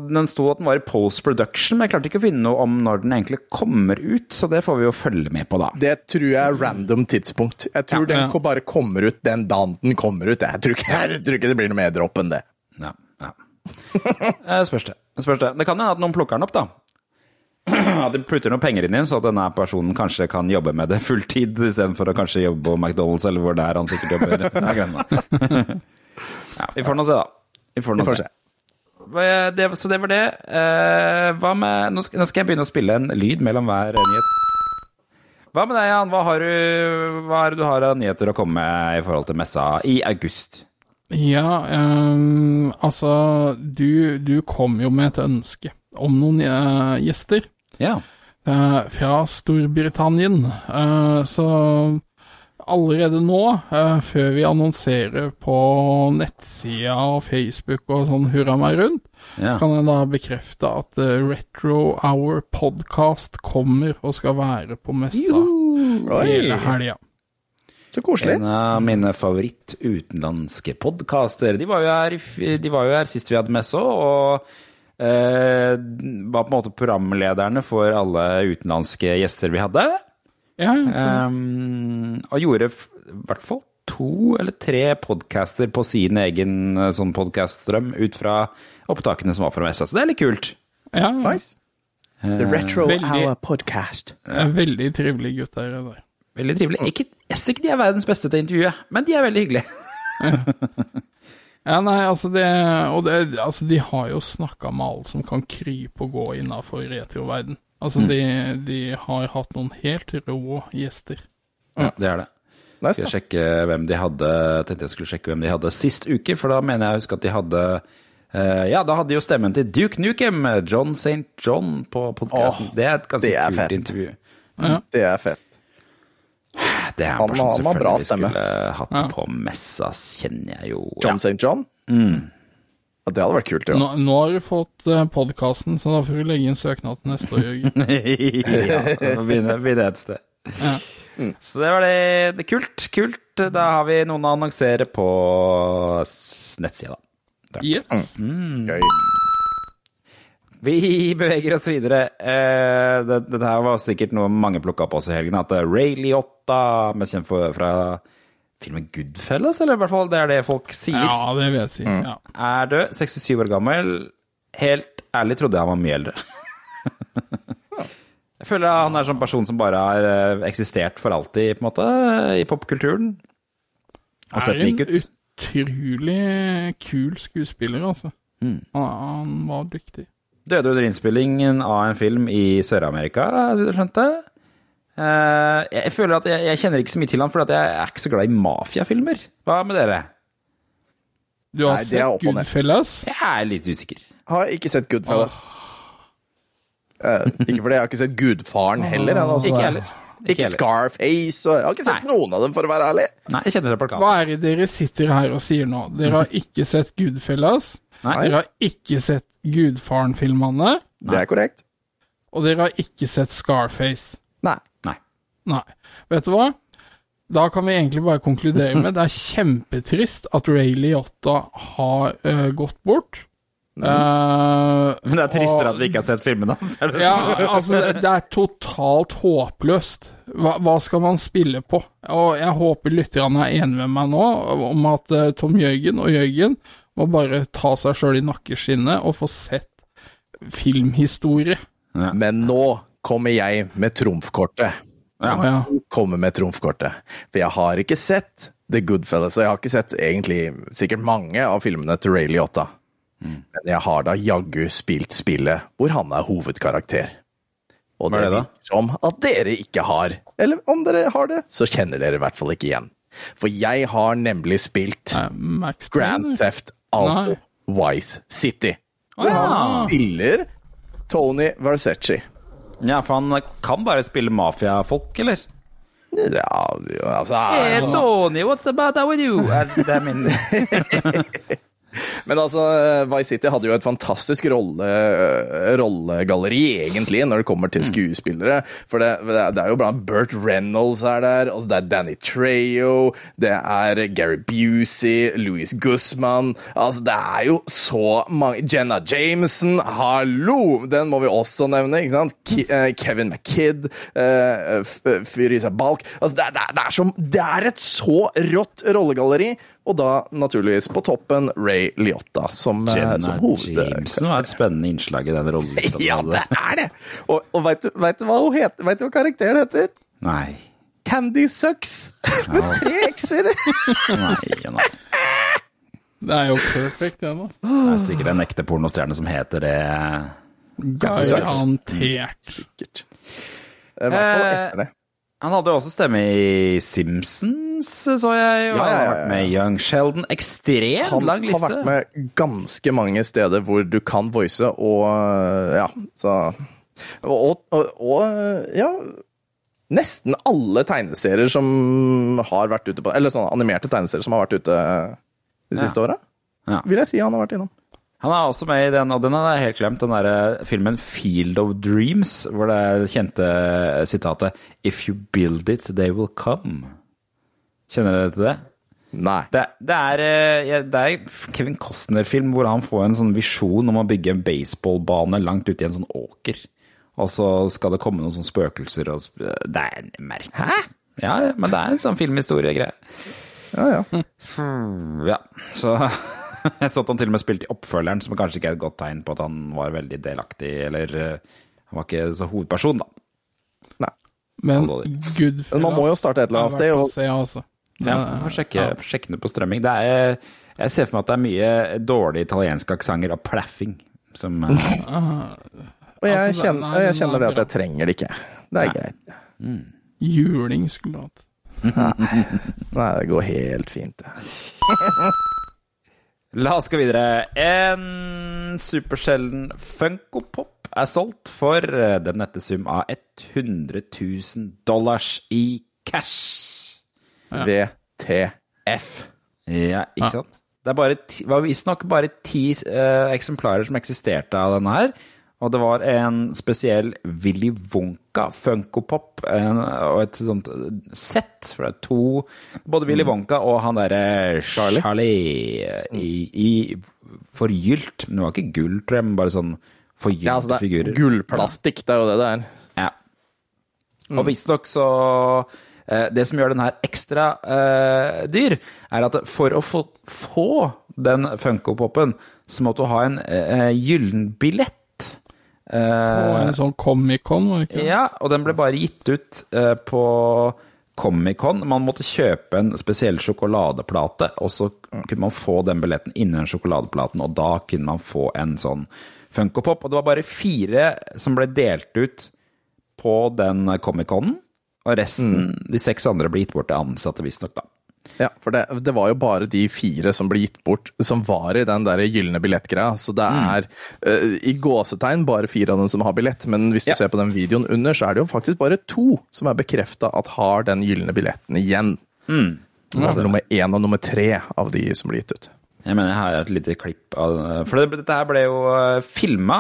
den sto at den var i post production, men jeg klarte ikke å finne noe om når den egentlig kommer ut, så det får vi jo følge med på, da. Det tror jeg er random tidspunkt. Jeg tror Ja, den ja. bare kommer ut den dagen den kommer ut. Jeg tror ikke, jeg tror ikke det blir noe mer dropp enn det. Eh, spørs det. Spørs det. Det kan hende at noen plukker den opp, da. at de putter noen penger inn i den, så at denne personen kanskje kan jobbe med det fulltid, istedenfor å kanskje jobbe på McDonald's, eller hvor det er han sikkert jobber. Er ja, vi får nå se, da. Vi får nå se. se. Det, så det var det. Eh, hva med nå skal, nå skal jeg begynne å spille en lyd mellom hver nyhet. Hva med deg, Jan? Hva, har du, hva er det du har av nyheter å komme med i forhold til messa i august? Ja, um, altså du, du kom jo med et ønske om noen uh, gjester Ja. Uh, fra Storbritannia. Uh, så allerede nå, eh, før vi annonserer på nettsida og Facebook og sånn hurra meg rundt, ja. kan jeg da bekrefte at eh, Retro Hour Podcast kommer og skal være på messa hele Oi, helga. Så koselig. En av mine favoritt utenlandske podkaster. De, de var jo her sist vi hadde messe òg, og eh, var på en måte programlederne for alle utenlandske gjester vi hadde. Ja. Um, og gjorde i hvert fall to eller tre podcaster på sin egen eh, sånn podcaststrøm ut fra opptakene som var fra messa. Så det er litt kult. ja. Nice. The Retro Veldig. Hour Podcast. Eh, Veldig trivelige gutter. der. Veldig trivelig. Ikke, jeg syns ikke de er verdens beste til å intervjue, men de er veldig hyggelige. Ja, nei, altså det Og det, altså de har jo snakka med alle som kan krype og gå innafor retroverden. Altså Mm. de, de har hatt noen helt rå gjester. Ja, det er det. Nice, Skal sjekke hvem de hadde tenkte jeg skulle sjekke hvem de hadde sist uke, for da mener jeg å huske at de hadde eh, Ja, da hadde de jo stemmen til Duke Nukem, John St. John, på podkasten. Det er et ganske er kult fett. intervju. Det er fett. Det er en person han har bra selvfølgelig stemme. skulle hatt Ja. på messa, kjenner jeg jo. John St. John? Ja, det hadde vært kult, ja. Nå, nå har du fått uh, podkasten, så da får du legge inn søknad til neste år. Jørgen. ja, nå begynner det et sted. Ja. Så det var det, det kult, kult. Da har vi noen å annonsere på nettsida, da. Yes. Gøy. Vi beveger oss videre. Eh, dette her var sikkert noe mange plukka opp også i helgen. At eh, Ray Liotta, mest kjent for, fra filmen Goodfellas, eller i hvert fall det er det folk sier, Ja, det vil jeg si. Mm. Ja. er død. 67 år gammel. Helt ærlig trodde jeg han var mye eldre. jeg føler han er sånn person som bare har eh, eksistert for alltid, på en måte, i popkulturen. Og sett Er lik en ut. utrolig kul skuespiller, altså. Mm. Han, han var dyktig. Døde under innspillingen av en film i Sør-Amerika, så vidt jeg skjønte. Eh, jeg føler at jeg, jeg kjenner ikke så mye til han, for at jeg er ikke så glad i mafiafilmer. Hva med dere? Du har Nei, er sett. Goodfellas? Jeg er litt usikker. Har ikke sett Goodfellas. Eh, ikke fordi jeg har ikke sett Gudfaren heller. Altså, Ikke heller. Ikke heller. Scarface. Og jeg har ikke sett Nei. noen av dem, for å være ærlig. Nei, jeg kjenner det på Hva er det dere sitter her og sier nå? Dere har ikke sett Goodfellas, Nei. dere har ikke sett Gudfaren-filmene, Det er korrekt. og dere har ikke sett Scarface. Nei. Nei. Nei. Vet du hva? Da kan vi egentlig bare konkludere med det er kjempetrist at Ray Liotta har uh, gått bort. Eh, Men det er tristere og- at vi ikke har sett filmene hans. Ja, altså, det, det er totalt håpløst. Hva, hva skal man spille på? Og jeg håper lytterne er enig med meg nå om at uh, Tom Jørgen og Jørgen må bare ta seg sjøl i nakkeskinnet og få sett filmhistorie. Men nå kommer jeg med trumfkortet. Ja. Ja. Kommer med trumfkortet. For jeg har ikke sett The Goodfellas, og jeg har ikke sett egentlig sikkert mange av filmene til Ray Liotta. Men jeg har da jaggu spilt spillet hvor han er hovedkarakter. Og det er det virker som at dere ikke har. Eller om dere har det, så kjenner dere i hvert fall ikke igjen. For jeg har nemlig spilt Grand Theft Auto Nei. Wise City. ah, ja. Spiller Tony Versace. ja, for han kan bare spille mafiafolk, eller? Ja, altså Hey, Tony, what's the matter with you? Det er min Men altså, Vice City hadde jo et fantastisk rolle, rollegalleri, egentlig, når det kommer til skuespillere. For det, det er jo blant Burt Reynolds er der, altså det er Danny Trejo, det er Gary Busey, Louis Guzman Altså, det er jo så mange Jenna Jameson, hallo! Den må vi også nevne, ikke sant? Eh, Kevin McKidd, Fyrisa Balk Altså, det, det, det, er som, det er et så rått rollegalleri Og da naturligvis på toppen Ray Liotta som, eh, Jenna som. Jameson var et spennende innslag i den rollen. Ja, det er det! Og, og veit du, vet du hva hun heter? Vet du hva karakteren heter? Nei. Candy Sucks! Med tre x-er! Nei, nei. Det er jo perfekt, det, da. Det er sikkert en ekte pornostjerne som heter det. Garantert. Sikkert. I hvert fall Eh, etter det. Han hadde jo også stemme i Simpsons, så jeg. Og Ja, ja, han har ja, vært med Young Sheldon. Ekstremt Han lang har vært med ganske mange steder hvor du kan voice, og ja, så Og, og, og ja Nesten alle tegneserier som har vært ute på Eller sånne animerte tegneserier som har vært ute de siste åra, Ja. vil jeg si han har vært innom. Han er også med i den, og den er jeg helt glemt, den derre filmen Field of Dreams, hvor det er kjente sitatet If you build it, they will come. Kjenner dere til det? Nei. Det, det, er, eh, det er Kevin Costner-film hvor han får en sånn visjon om å bygge en baseballbane langt ute i en sånn åker. Og så skal det komme noen sånne spøkelser og Det er merkelig. Hæ? Ja, men det er en sånn filmhistorie-greie. Ja, ja. Ja, så jeg så at han til og med spilte i oppfølgeren, som kanskje ikke er et godt tegn på at han var veldig delaktig, eller eh, han var ikke så hovedperson, da. Nei. Men. Goodfellas Men man må jo starte et eller annet sted, og- se, altså. Ja, Det- får sjekke, ja. sjekke det på strømming. Det er, jeg ser for meg at det er mye dårlige italienske aksenter og plaffing. Som, eh, Og jeg, Altså, kjenner, er- jeg kjenner er det at jeg trenger det ikke. Det er greit. Juling skulle du hatt. Nei, det går helt fint, det. La oss gå videre. En supersjelden Funko Pop er solgt for eh, den nette sum av 100 000 dollars i cash. VTF. Ja, ikke sant? Det er bare ti- var visstnok bare ti eh, eksemplarer som eksisterte av denne her. Og det var en spesiell Willy Wonka Funko Pop og et sånt sett. For det er to Både Willy Wonka og han derre Charlie, Charlie i, i forgylt. Men det var ikke gull, tror jeg, men bare sånn forgylte Ja, altså det er figurer. gullplastikk, det er jo det det er. Ja. Og visstnok så eh, Det som gjør den her ekstra uh, dyr, er at for å få, få den Funko-popen, så måtte du ha en uh, gyllen Og Eh, en sånn Comic-Con, var det ikke? ja, og den ble bare gitt ut eh, på Comic-Con. Man måtte kjøpe en spesiell sjokoladeplate, og så kunne man få den billetten inni den sjokoladeplaten, og da kunne man få en sånn Funko-pop. Og det var bare fire som ble delt ut på den Comic-Conen, og resten, de seks andre, ble gitt bort til ansatte, visstnok, da. Ja, for det, det var jo bare de fire som ble gitt bort, som var i den der gylne billettgreia. Så det Mm. er eh, i gåsetegn bare fire av dem som har billett, men hvis du Ja. ser på den videoen under, så er det jo faktisk bare to som er bekrefta at har den gylne billetten igjen. Mm. Er nummer én og nummer tre av de som ble gitt ut. Jeg mener, jeg har et lite klipp av For det, dette her ble jo uh, filma.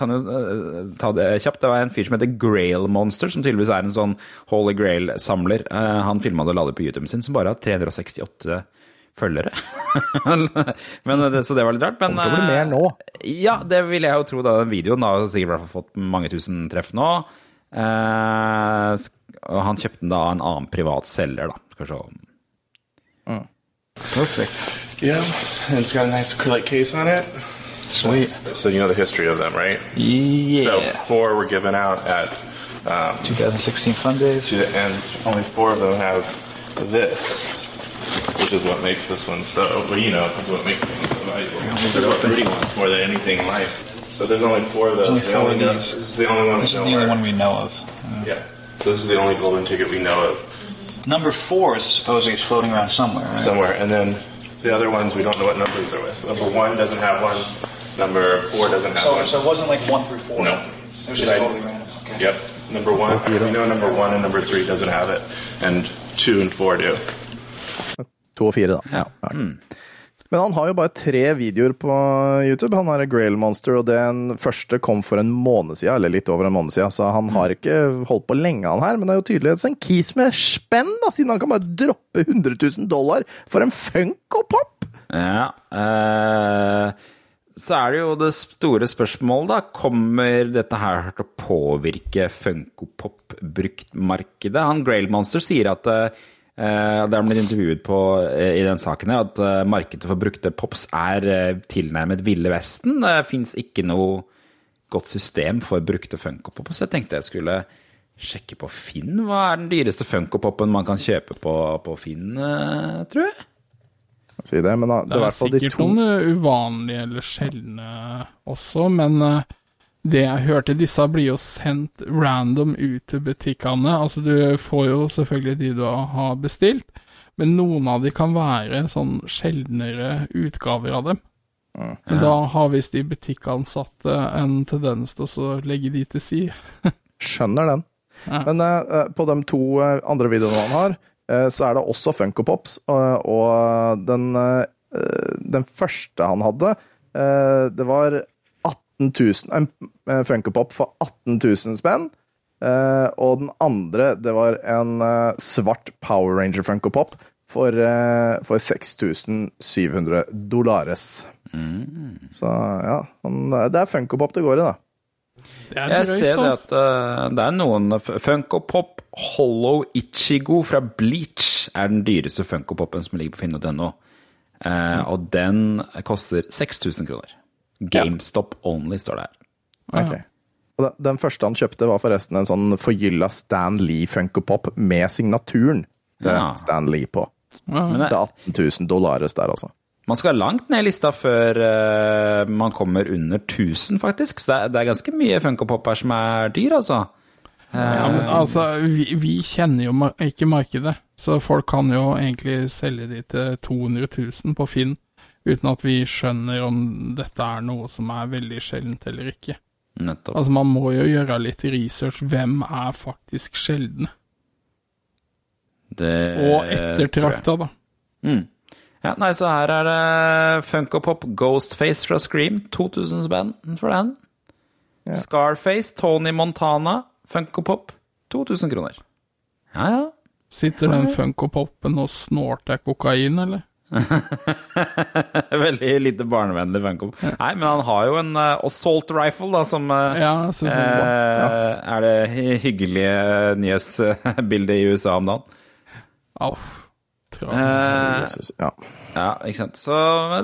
Kan jo eh, ta det kjapt. Det var en fyr som heter Grail Monster, som tydeligvis er en sånn Holy Grail-samler. Eh, han filma det og la det på YouTuben sin, som bare har 368 følgere. men, det, så det var litt rart. Men Kommer til å bli mer eh, nå. Ja, det vil jeg jo tro. da Den videoen har sikkert i hvert fall fått mange tusen treff nå. Eh, og han kjøpte den da av en annen privat selger, da. Skal vi se. Yeah, and it's got a nice acrylic case on it. Sweet. So you know the history of them, right? Yeah. So four were given out at, um, 2016 Fun Days. and only four of them have this, which is what makes this one so. Well, you know, is what makes this one so valuable. That's what Rudy wants more than anything in life. So there's only four of those. only The four of these. This is the only one. This we is know the only where- one we know of. Yeah. So this is the only golden ticket we know of Number four is supposedly it's floating around somewhere. Right? somewhere, and then the other ones we don't know what numbers they're with. Number one doesn't have one. Number four doesn't have So, one. so it wasn't like one through four. No. It was just Right. totally random. Okay. Yep. Number one, we know number one and number three doesn't have it, and two and four do. To og fire, da. Ja. Ah, ja. Hmm. Men han har jo bare tre videoer på YouTube. Han har Grail Monster, og den første kom for en måned siden, eller litt over en måned siden, så han har ikke holdt på lenge, han her. Men det er jo tydeligvis en kis med spenn, da, siden han kan bare droppe 100 000 dollar for en Funko Pop! Ja. øh så er det jo det store spørsmålet, da. Kommer dette her til å påvirke Funko Pop-bruktmarkedet? Han Grail Monster sier at Eh, Det har blitt intervjuet på eh, i den saken her, at eh, markedet for brukte pops er eh, tilnærmet Ville Vesten. Det fins ikke noe godt system for brukte Funko-pop, jeg tenkte jeg skulle sjekke på Finn. Hva er den dyreste Funko-popen man kan kjøpe på, på Finn, eh, tror jeg? Si det, men da, det Det er er sikkert de to noen eh, uvanlige eller sjeldne også, men eh, det jeg hørte, disse blir jo sendt random ut til butikkene. Altså, du får jo selvfølgelig de du har bestilt, men noen av de kan være sånn sjeldnere utgaver av dem. Men da har visst de butikkansatte en tendens til å legge de til side. skjønner den. Ja. Men uh, på de to eh, andre videoene han har, uh, så er det også Funko Pops. Og, og den, uh, den første han hadde, det var 18 000 En eh, Funko Pop for 18 000 spenn. Uh, og den andre, det var en uh, svart Power Ranger Funko Pop for, uh, for 6700 dollares. Så ja, han, det er Funko Pop det går i, da. Jeg ser det at uh, det er noen Funko Pop Hollow Ichigo fra Bleach er den dyreste Funko Popen som ligger på finn.no. Eh, og den koster 6000 kroner. GameStop only, står det her. Okay. Og den, første han kjøpte, var forresten en sånn forgylla Stan Lee Funko Pop med signaturen til Ja. Stan Lee på. Ja. Det det, er 18 000 dollares der, altså. man skal langt ned i lista før uh, man kommer under 1000, faktisk. Så det er, det er ganske mye Funko Pop her som er dyr, altså. Ja, men altså, vi, vi kjenner jo ikke markedet, så folk kan jo egentlig selge de til 200 000 på Finn, uten at vi skjønner om dette er noe som er veldig sjeldent eller ikke. Nettopp. Altså, man må jo gjøre litt research. Hvem er faktisk sjeldne? Det, Og ettertrakta, da. Mm. Ja, nei, så her er det Funko Pop Ghostface fra Scream. 2000 spenn for den. Scarface, Tony Montana, Funko Pop. 2000 kroner. Ja, ja. Sitter den Funko-popen og snorter kokain, eller? Veldig lite barnevennlig Funko. Nei, men han har jo en eh, assault rifle, da, som eh, Ja, eh, er det hyggelige nyhetsbildet i USA om dagen. Au. Eh, ja. Ja, ikke sant. Så,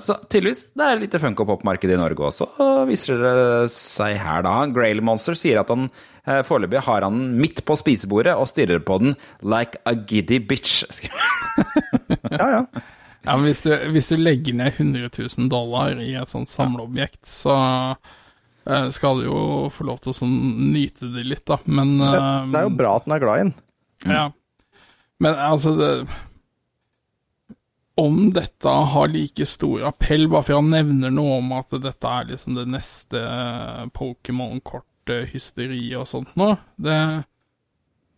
så tydeligvis, det er litt Funko Pop-marked i Norge også, og viser det seg her da. Grail Monster sier at han eh, foreløpig har han den midt på spisebordet og stirrer på den like a giddy bitch. ja, ja. Ja, men hvis du, hvis du legger ned 100 000 dollar i et sånt samleobjekt, så eh, skal du jo få lov til å sånn nyte det litt, da. Men Det, eh, det er jo bra at den er glad i den. Ja. Men altså det, Om dette har like stor appell, bare for han nevner noe om at dette er liksom det neste eh, Pokémon-kort-hysteriet og sånt nå det,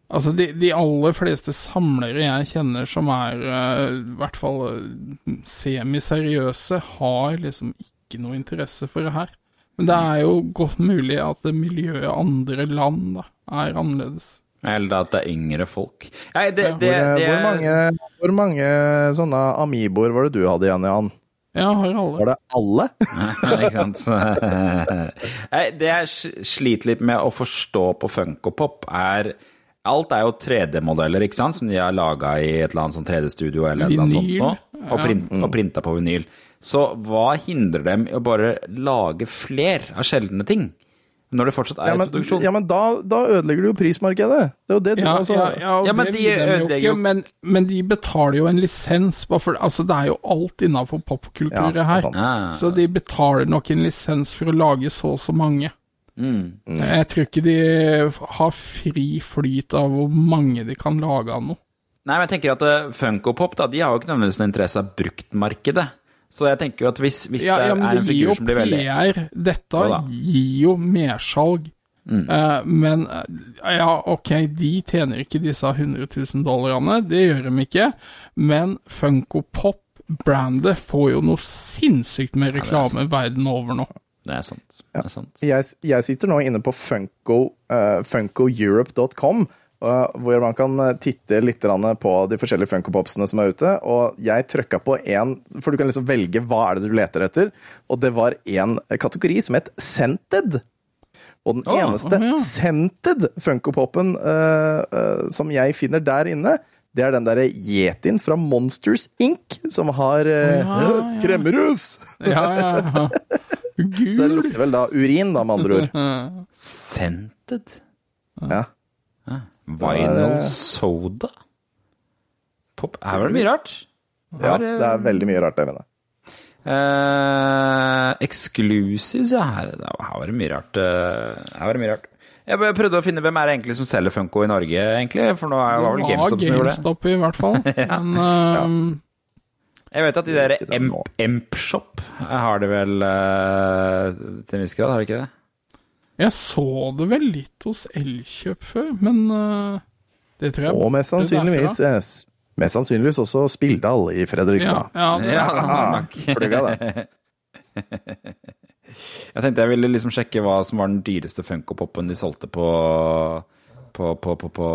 Altså, de, de aller fleste samlere jeg kjenner som er uh, i hvert fall eh, semiseriøse, har liksom ikke noe interesse for det her. Men det er jo godt mulig at det miljøet i andre land da, er annerledes. Eller at det er yngre folk. Nei, det, Ja. det, Hvor, det, hvor, mange, hvor mange sånne Amiboer var det du hadde igjen, Jan? Ja, har alle. Var det alle? Ikke sant? Nei, det jeg sliter litt med å forstå på Funko Pop, er Alt er jo 3D-modeller, ikke sant, som de har laga i et eller annet sånn 3D-studio eller noe sånt nå, og, print, og printa på vinyl. Så hva hindrer dem i å bare lage fler av sjeldne ting? Når det fortsatt er Ja, i men, produksjon? ja, men da, da ødelegger du jo prismarkedet. Det er jo det du Ja, altså, ja, ja, Ja, men det de ødelegger ikke, jo- men, men de betaler jo en lisens, for, altså det er jo alt innafor popkulturet er her. Ah, Så de betaler nok en lisens for å lage så og så mange. Mm. Jeg tror ikke de har fri flyt av hvor mange de kan lage av noe. Nei, men jeg tenker at eh, Funko Pop da, de har jo ikke nødvendigvis noen interesse av bruktmarkedet. Så jeg tenker jo at hvis, hvis Ja, det ja, er en det gir figur som blir veldig Ja, PR. Dette Jo da. gir jo mersalg. Eh, men eh, ja, ok, de tjener ikke disse 100 000 dollarene, det gjør de ikke. Men Funko Pop-brandet får jo noe sinnssykt med reklame verden over nå. Det er sant. Det er sant. jeg, jeg sitter nå inne på funko, uh, funkoeurope.com, uh, hvor man kan uh, titte litt på de forskjellige Funko-popsene som er ute. Og jeg trykka på én, for du kan liksom velge hva er det du leter etter. Og det var én kategori som het Scented. Og den oh, eneste å, ja. Scented Funko-popen uh, uh, som jeg finner der inne, det er den derre yetien fra Monsters Inc. som har uh, Ja, ja. kremmerus! Ja, ja, ja. Så det Gul. lukter vel da urin, da, med andre ord. Scented. Ja. Vinyl soda. Pop Er vel mye rart? ja, det er veldig mye rart, det, mener jeg. Eh, exclusives, ja. Her, her var det mye rart. eh, her var det mye rart. Jeg prøvde å finne hvem er det egentlig som selger Funko i Norge, egentlig. For nå er, det vel GameStop som gjør det. GameStop i hvert fall. Men eh, Jeg vet at de der Empshop har det vel eh, til en viss grad, har de ikke det? jeg så det vel litt hos Elkjøp før, men eh, det tror jeg Og mest sannsynligvis derfra. eh, Mest sannsynligvis også Spilldal i Fredrikstad. ja, det, Ja, Ah, nok. Plugga det. Jeg tenkte jeg ville liksom sjekke hva som var den dyreste Funko-popen de solgte på på, på, på, på,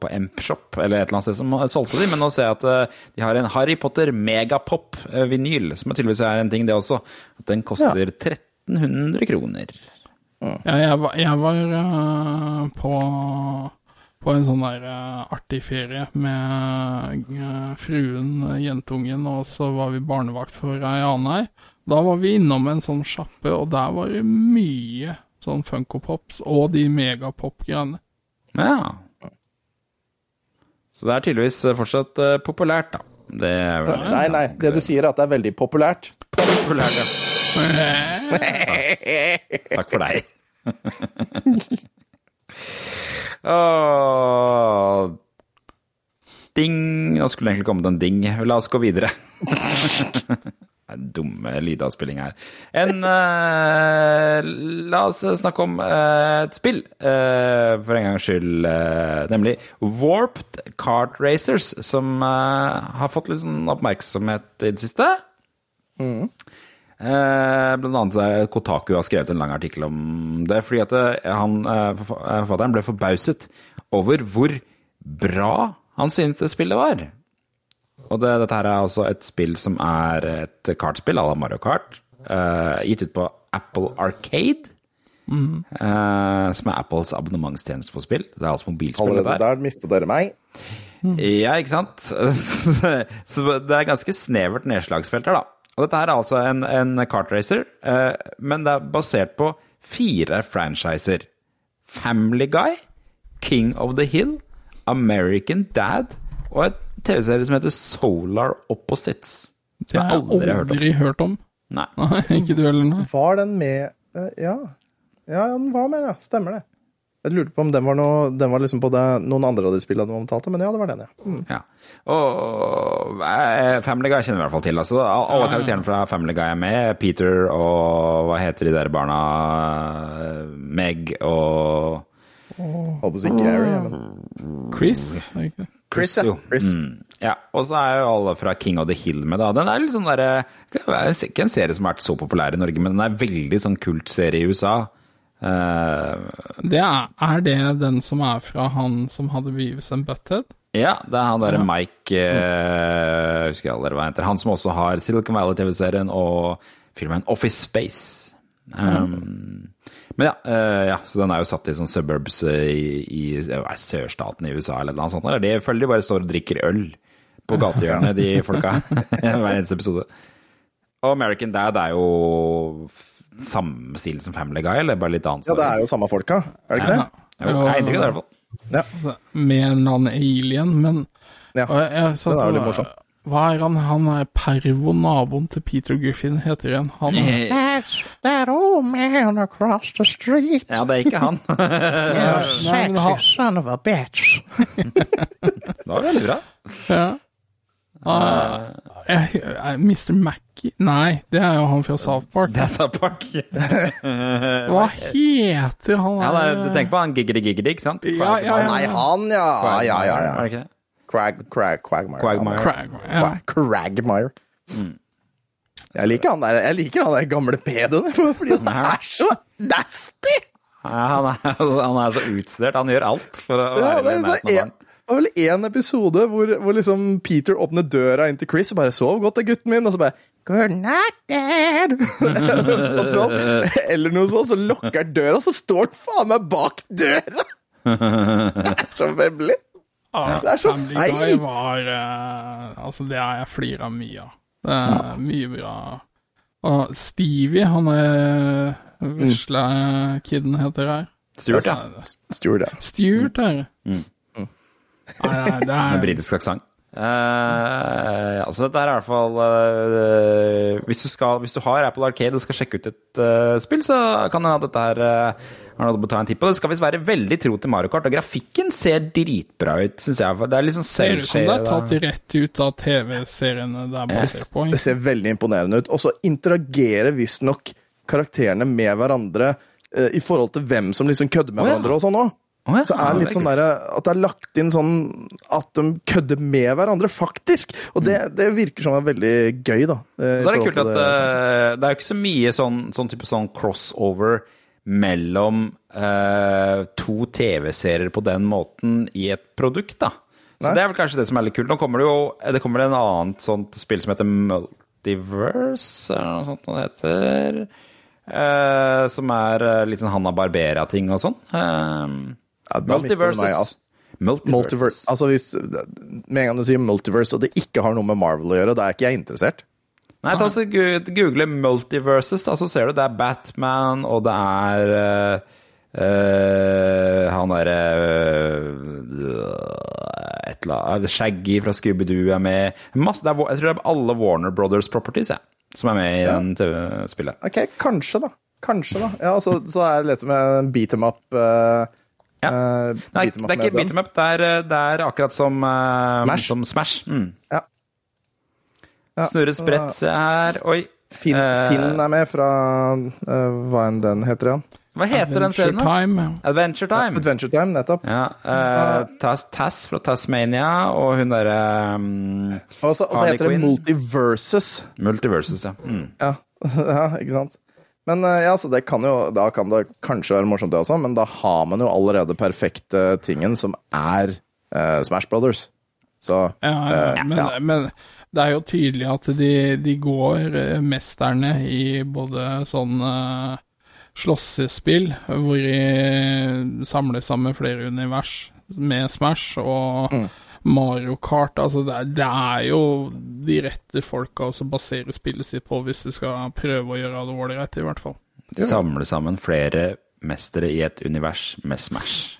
på Empshop, eller et eller annet sted som solgte de, men nå ser jeg at eh, de har en Harry Potter Megapop-vinyl, som tydeligvis er en ting, det også. At den koster 1300 kroner. Ja, jeg var, jeg var uh, på, på en sånn der uh, artig ferie med uh, fruen, eh, jentungen, og så var vi barnevakt for ei annen ei. Da var vi innom en sånn sjappe, og der var det mye sånn Funko Pops og de megapop-greiene. Ja. Så det er tydeligvis fortsatt uh, populært, da. Det er vel Nei, nei, det du sier er at det er veldig populært. populært, ja. Takk for deg. Åh, ding. Nå skulle det egentlig kommet en ding. La oss gå videre. Dumme lydavspilling her. En uh, La oss snakke om uh, et spill, uh, for en gangs skyld. nemlig Warped Kart Racers, som har fått litt sånn oppmerksomhet i det siste. Eh, blant annet så er Kotaku har skrevet en lang artikkel om det, fordi at han, forfa- forfatteren ble forbauset over hvor bra han syntes det spillet var. Og det, dette her er altså et spill som er et kartspill à la Mario Kart, Uh, gitt ut på Apple Arcade. eh, som er Apples abonnementstjeneste for spill. Det er altså mobilspill. Allerede her. der mistet dere meg. Ja, ikke sant? Så det er ganske snevert nedslagsfelt her, da. Og dette her er altså en, en kartracer, uh, men det er basert på fire franchiser. Family Guy, King of the Hill, American Dad og et TV-serie som heter Solar Opposites. Det har jeg aldri aldri hørt om. Nei. Nei, ikke du heller, nei. Var den med eh, Ja. Ja, den var med, ja. Stemmer det. Jeg lurte på om den var, noe, den var liksom på det, noen andre av de spillene du omtalte, men ja, det var den, ja. Mm. Ja. Og eh, Family Guy kjenner vi i hvert fall til. Altså, alle karakterene fra Family Guy er med. Peter og hva heter de der barna? Meg og Holdt på å si Gary, men Chris? er ikke det? Chris, ja. Chris. Mm. Ja, og så er jo alle fra King of the Hill med, da. Den er litt sånn derre Ikke en serie som har vært så populær i Norge, men den er veldig sånn kultserie i USA. Uh, Det er, er det den som er fra han som hadde Beavis and Butthead? ja, det er han derre Mike eh, Jeg husker aldri hva han heter. Han som også har Silicon Valley-TV-serien og filmen Office Space. Um, men ja, uh, ja, så den er jo satt i sånn suburbs eh, i, i det, sørstaten i USA eller noe sånt. Eller de føler de bare står og drikker øl på gatehjørnet, de folka. Hver eneste episode. Og American Dad er jo samme stil som Family Guy, eller bare litt annet? Ja, det er jo samme folka, er det ikke det? Jo, jeg har inntrykk av det i hvert fall. Ja. Med en eller annen alien, men Ja, jeg, jeg satt den er jo litt morsom. Hva er han? Han er Pervo, naboen til Peter Griffin, heter han. Han That's that old man across the street. Ja, det er ikke han. You're Sexy han, son of a bitch. Det var veldig bra. ja. Uh, jeg, jeg, Mr. Mackey Nei, det er jo han fra South Park. Det er South Park. Hva heter han? Ja, det er, du tenker på han Giggity Giggity, ikke sant? Ja, ja, ja. Nei, han, ja. Ja, ja, ja. Crag, crag, Quagmire. Quagmire. Quagmire. ja. Cragmire. Jeg liker han der, jeg liker han der gamle pedoen, fordi han er så nasty! Ja, han, er, han er så utstørt. Han gjør alt for å Ja, være i nærheten av barn. det var vel én episode hvor, hvor liksom Peter åpner døra inn til Chris og bare 'Sov godt da, gutten min', og så bare Good night, Dad. og så, Eller noe sånt, så lukker han døra, så står han faen meg bak døra! Det er så vemmelig. Ah, Det er så Family feil! Guy var uh, Altså, det har jeg flira mye av. Det er mye bra. Og Stevie, han er vesle kiden heter her. Stuart, ja. Altså, Stuart, ja. Stuart her. Mm. Nei, nei, det Med er britisk aksent. Uh, altså dette er i hvert fall uh, hvis, du skal, hvis du har Apple Arcade og skal sjekke ut et uh, spill, så kan det hende at dette her uh, har å ta en titt på. Det skal visst være veldig tro til Mario Kart, og grafikken ser dritbra ut, syns jeg. Det er liksom ser ut som det er tatt rett ut av TV-seriene det er basert på. Det ser veldig imponerende ut. Og så interagerer visstnok karakterene med hverandre eh, i forhold til hvem som liksom kødder med oh, ja. hverandre og sånn òg. Oh, ja, Så er det litt sånn derre at det er lagt inn sånn at de kødder med hverandre, faktisk. Og det, det virker som er veldig gøy, da. eh, Mm. Så er det kult at det, det er jo ikke så mye sånn, sånn type sånn crossover mellom eh, to TV-serier på den måten i et produkt, da. Så Nei. det er vel kanskje det som er litt kult. Nå kommer det jo det kommer en annet sånt spill som heter Multiverse, eller noe sånt det heter. eh, som er eh, litt sånn Hanna Barbera-ting og sånn. Eh, Ja, du meg, altså. Multiverses. Multiverse. Altså hvis, med en gang du sier multiverse, og det ikke har noe med Marvel å gjøre, da er ikke jeg interessert. Nei, ta så google multiverses, da, så ser du det er Batman, og det er eh, han derre uh, Et eller annet Shaggy fra Scooby-Doo er med. Masse, det er, jeg tror det er alle Warner Brothers Properties jeg, som er med i den TV-spillet. Ok, kanskje, da. Kanskje, da. Ja, så, så er det litt med beat em up Uh, Ja. uh, Nei, beat 'em det er ikke beat em up, det er, det er akkurat som uh, Smash. Som Smash. Mm. Ja. Ja, Snurre spredt, sprett, se her. Oi. Finn, Eh, Finn er med fra uh, Hva enn den heter igjen? Hva heter den serien? Time. Adventure Time. Adventure Time, nettopp. Ja, uh, Tass, Tass fra Tasmania og hun derre um, Og så heter Queen. Det. Multiverses. Multiverses, ja. Mm. Ja. ja, ikke sant. Men eh, ja, så det kan jo Da kan det kanskje være morsomt, det også, men da har man jo allerede perfekte tingen som er uh, Smash Brothers. Så Ja, ja, eh, men, ja. men det er jo tydelig at de, de går eh, mesterne i både sånn eh, slåssespill, hvor de samler sammen flere univers med Smash, og Mm. Mario Kart. Altså, det, er- det er jo de rette folka å basere spillet sitt på, hvis du skal prøve å gjøre det ålreit, i hvert fall. Samle sammen flere mestere i et univers med Smash.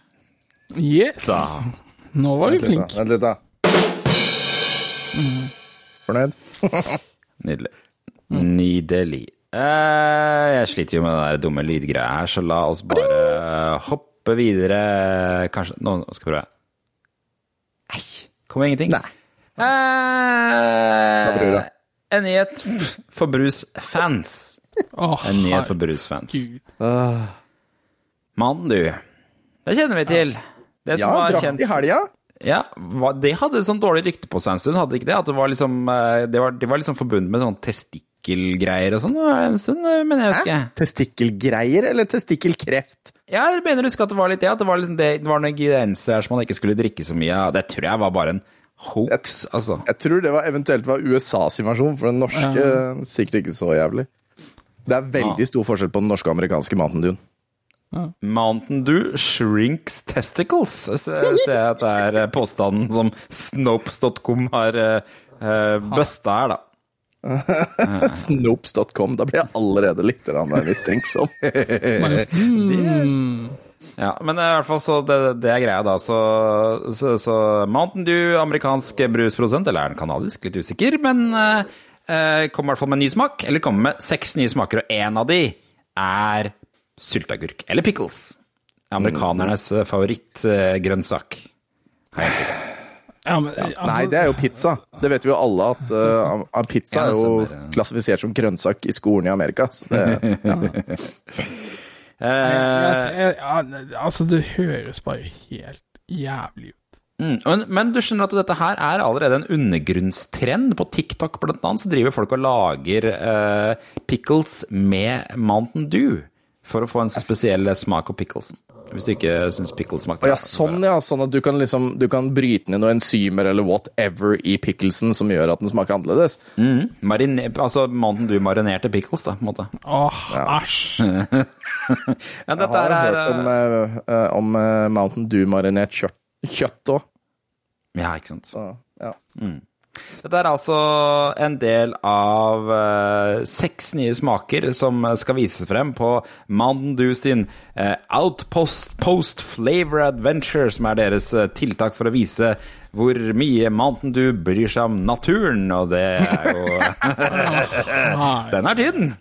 Yes! Da. Nå var du flink. Vent litt, da. Fornøyd? Nydelig. Nydelig. Eh, jeg sliter jo med den der dumme lydgreia her, så la oss bare hoppe videre. Kanskje Nå skal vi prøve. Nei, kommer ingenting. Nei. Eh, en nyhet for Brus-fans. En nyhet for Brus-fans. Mann, du. Det kjenner vi til. Det som Ja, var drakk kjent i helga? Ja, det hadde sånn dårlig rykte på seg en stund, hadde ikke det? At det var liksom, eh, det var, det var liksom forbundet med sånn testikkelgreier og sånn en stund, eh, mener jeg å huske. Testikkelgreier eller testikkelkreft? Ja, jeg mener å huske at det var litt det, at det var, liksom det, det var noen ingredienser her som man ikke skulle drikke så mye av. Det tror jeg var bare en hoax, altså. Jeg tror det var eventuelt var USAs invasjon, for den norske sikkert ikke så jævlig. Det er veldig stor forskjell på den norske og amerikanske Mountain Dew. Mountain Dew shrinks testicles, så ser jeg at det er eh, påstanden som Snopes.com har uh, busta her, da. Snopes.com. Da blir jeg allerede litt mistenksom. Bare, hmm. Ja, men i hvert fall så det, det er greia da, så, så, så Mountain Dew, amerikansk brusprodusent, eller er den kanadisk, litt usikker, men eh, eh, kommer i hvert fall med en ny smak, eller kommer med seks nye smaker, og en av de er sylteagurk, eller pickles. Amerikanernes eh, favorittgrønnsak. Ja, men, altså, Nei, det er jo pizza. Det vet vi jo alle at uh, pizza Ja, er jo klassifisert som grønnsak i skolen i Amerika. Så det, ja. altså, Eh, ja, altså, det høres bare helt jævlig ut. mm, men, men du skjønner at dette her er allerede en undergrunnstrend. På TikTok blant annet så driver folk og lager uh, pickles med Mountain Dew, for å få en spesiell smak av picklesen. Hvis du ikke syns pickles smaker ja, sånn, ja. Sånn at du kan liksom Du kan bryte ned noen enzymer eller whatever i picklesen som gjør at den smaker annerledes. Mm. Marine, altså Mountain Dew marinerte pickles, da, på en måte. Åh, æsj. Ja, Jeg dette har er hørt om, eh, eh, om eh, Mountain Dew-marinert kjøtt, kjøtt òg. Ja, ikke sant. Så, ja. Dette er altså en del av eh, seks nye smaker som skal vises frem på Mandu sin eh, Outpost Post Flavor Adventure, som er deres eh, tiltak for å vise hvor mye Mountain Dew bryr seg om naturen, og det er jo Den er tynn!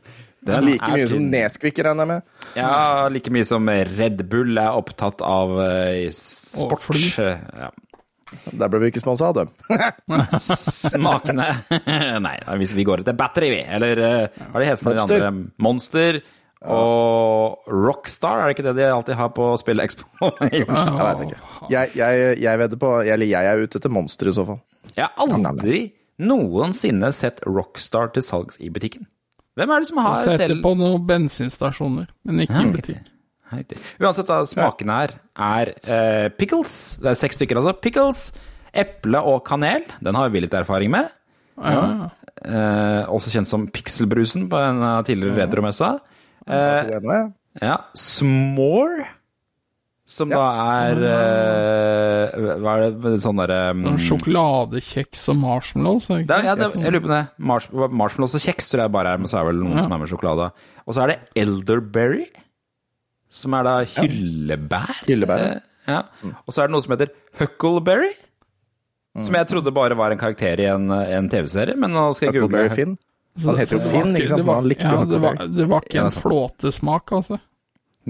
Den Like er mye som tiden. Nesquik, regner jeg med. Ja, like mye som Red Bull er opptatt av eh, sport. fly. Ja. Der ble vi ikke sponsa av dem. Smakende Nei, hvis vi går etter battery, vi. Eller eh, hva er det heter for de andre? Monster. Og Rockstar, er det ikke det de alltid har på Spillekspo? Jeg veit ikke. Jeg, jeg, jeg vedder på Eller jeg er ute etter monster, i så fall. Jeg har aldri noensinne sett Rockstar til salgs i butikken. Hvem er det som har Setter på noen bensinstasjoner, men ikke Ja, i butikk. Riktig. Uansett, da, smakene her er eh, pickles. Det er seks stykker, altså. Pickles, eple og kanel. Den har vi litt erfaring med. Eh, også kjent som Pixelbrusen på en av tidligere retromessa. Eh, ja, S'more, som da er eh, Hva er det sånn derre um, Sjokoladekjeks og marshmallows, er det ja, det, jeg lurer på det. Marsh, marshmallows og kjeks tror jeg bare er, men så er det vel noen som er med sjokolade. Og så er det elderberry, som er da hyllebær. Hyllebær, ja. Eh, ja. Og så er det noe som heter huckleberry, som jeg trodde bare var en karakter i en, en TV-serie, men nå skal jeg google. Huckleberry Finn. Han heter jo Finn, ikke- sant? det var- Men han likte ja, det var, det var ikke en flåtesmak, altså.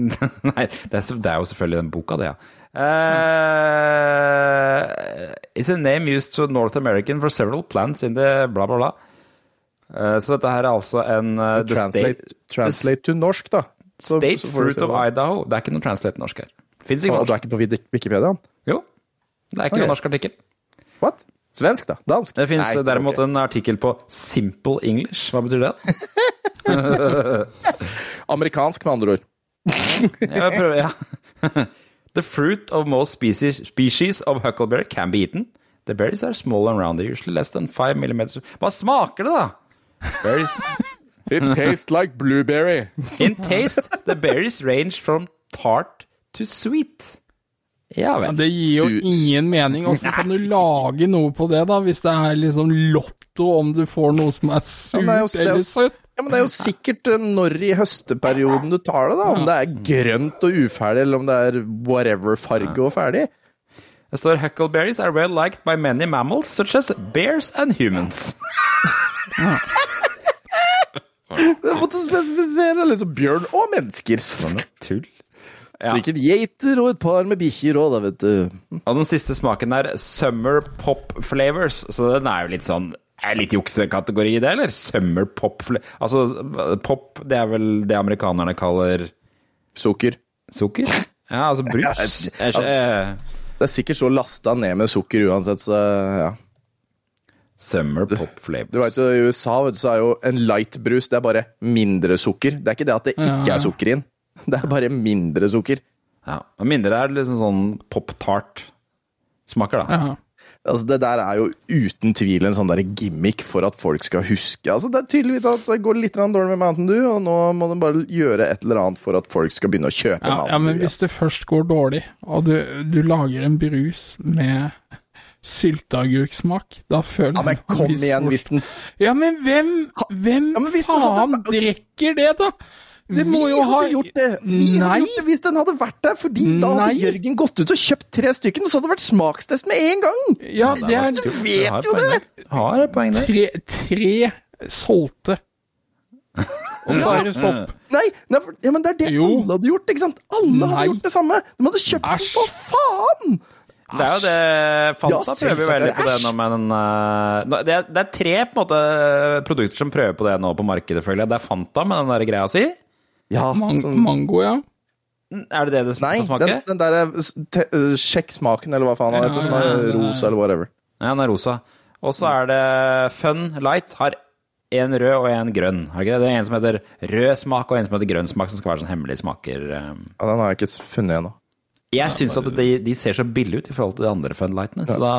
Nei, det er, det er jo selvfølgelig den boka, det, ja. Uh, is a name used to North American for several plants in the bla, bla, bla. Uh, så dette her er altså en uh, the Translate, state, translate to norsk, da. State så fruit of. Idaho. Det er ikke noe translate norsk her. Fins ikke Og du er ikke på Wiki- Wikipedia? Jo. Det er ikke okay. noen norsk artikkel. What? Svensk, da? Dansk? Det fins derimot okay. en artikkel på Simple English. Hva betyr det? Amerikansk, med andre ord. Jeg prøver, ja. The fruit of most species, species of huckleberry can be eaten. The berries are small and round, they're usually less than five millimeters. Hva smaker det, da? Berries It tastes like blueberry. In taste, the berries range from tart to sweet. Ja Ja, vel. det gir jo ingen mening. Åssen kan du lage noe på det, da, hvis det er liksom lotto om du får noe som er surt ja, jo- eller søtt? Ja, men Det er jo sikkert eh, når i høsteperioden du tar det, da. Om det er grønt og uferdig, eller om det er whatever farge og ferdig. Det står huckleberries are well liked by many mammals, such as bears and humans. Jeg måtte spesifisere liksom bjørn og mennesker. Tull. Ja. Sikkert geiter og et par med bikkjer òg, da, vet du. Og den siste smaken er Summer Pop Flavors, så den er jo litt sånn er litt juksekategori, det, eller? Summer Pop Altså, pop, det er vel det amerikanerne kaller Sukker. sukker? Ja, altså brus. Ja, altså- Det er sikkert så lasta ned med sukker uansett, så ja. Summer Pop Flavors. Du vet jo, I USA vet du, så er jo en light-brus det er bare mindre sukker. Det er ikke det at det ikke er sukker i den. Det er bare mindre sukker. Ja, og mindre er liksom sånn pop-tart-smaker, da. Ja. Altså, Det der er jo uten tvil en sånn der gimmick for at folk skal huske. Altså, Det er tydeligvis at det går litt dårlig med Mountain Dew, og nå må de bare gjøre et eller annet for at folk skal begynne å kjøpe Ja, Mountain ja, men hvis det først går dårlig, og du, du lager en brus med sylteagurksmak, da føler Ja, men kom igjen, hvis den Ja, men hvem, hvem Ja, men faen hadde- drikker det, da? Det må Vi jo ha hadde gjort det! Vi Nei. hadde gjort det hvis den hadde vært der, fordi da hadde Nei. Jørgen gått ut og kjøpt tre stykker, og så hadde det vært smakstest med en gang! Ja, det er Du vet jo det! Har et poeng der. tre, tre solgte. Og så er det stopp. Nei, nei for, ja, men det er det Jo. alle hadde gjort, ikke sant? Alle hadde Nei. gjort det samme! De hadde kjøpt den, Æsj. for faen! Det er jo det Fanta Ja, prøver jo veldig er på det nå, men uh, det, er, det er tre på en måte produkter som prøver på det nå på markedet, føler jeg. Det er Fanta med den der greia si. Ja, Man, sånn- mango, ja. Er det det det Nei, skal smake? den, den der er te- øh, sjekk smaken, eller hva faen han heter, som ja, er ja, ja. rosa, eller whatever. Ja, den er rosa. Og så er det Fun Light. Har en rød og en grønn. Har ikke det? det er en som heter rød smak, og en som heter grønn smak, som skal være sånn hemmelige smaker. Ja, den har jeg ikke funnet ennå. Jeg syns at de, de ser så billige ut i forhold til de andre funlightene, så da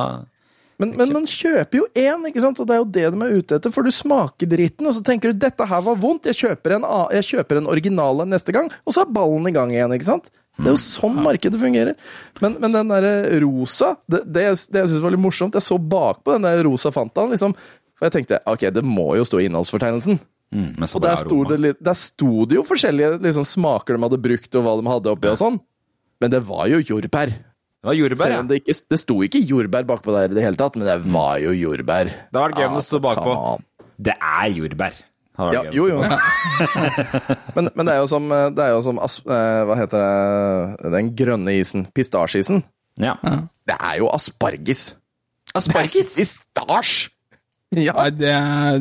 Men, men man kjøper jo én, ikke sant? og det er jo det de er ute etter. For du smaker dritten, og så tenker du 'dette her var vondt', jeg kjøper en, jeg kjøper en original en neste gang, og så er ballen i gang igjen, ikke sant? Det er jo sånn markedet fungerer. Men, men den derre rosa, det, det, jeg- det jeg syns var litt morsomt Jeg så bakpå den der rosa Fantaen, liksom. For jeg tenkte ok, det må jo stå i innholdsfortegnelsen. Mm, Og der sto, det, der sto det jo forskjellige liksom, smaker de hadde brukt, og hva de hadde oppi og sånn. Men det var jo jordbær. Det var jordbær, Selv ja. om det, ikke, det sto ikke jordbær bakpå der i det hele tatt, men det var jo jordbær. Det var gøy om det sto bakpå. Det er jordbær. Ja, jo, jo. men, men det er jo som, det er jo som as, eh, Hva heter det Den grønne isen. Pistasjeisen. Ja. Det er jo asparges. Asparges? Pistasj! Ja. Nei, det er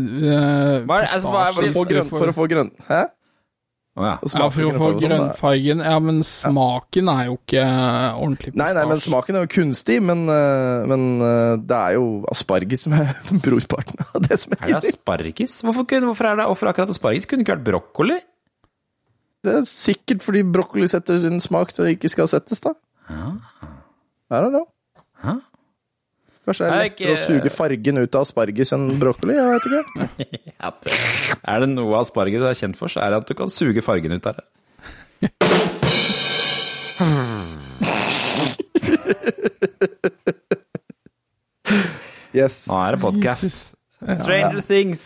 Hva er det- altså, hva er- For å få grønn, for å få grønn Hæ? Å, ja. Ja, for å få sånn, grønnfargen. Ja, men smaken er jo ikke ordentlig Nei, nei, men smaken er jo kunstig, men, eh, men eh, det er jo asparges som er brorparten av det som er Er det inni. asparges? Hvorfor, hvorfor er det hvorfor akkurat asparges? Kunne ikke vært brokkoli? Det er sikkert fordi brokkoli setter sin smak til det ikke skal settes, da. Ja. I don't know. Hæ? Kanskje det er lettere ikke... å suge fargen ut av asparges enn brokkoli? Jeg vet ikke. Ja, det, er det noe asparges er kjent for, så er det at du kan suge fargen ut av det. Yes. Nå er det podkast. Stranger Things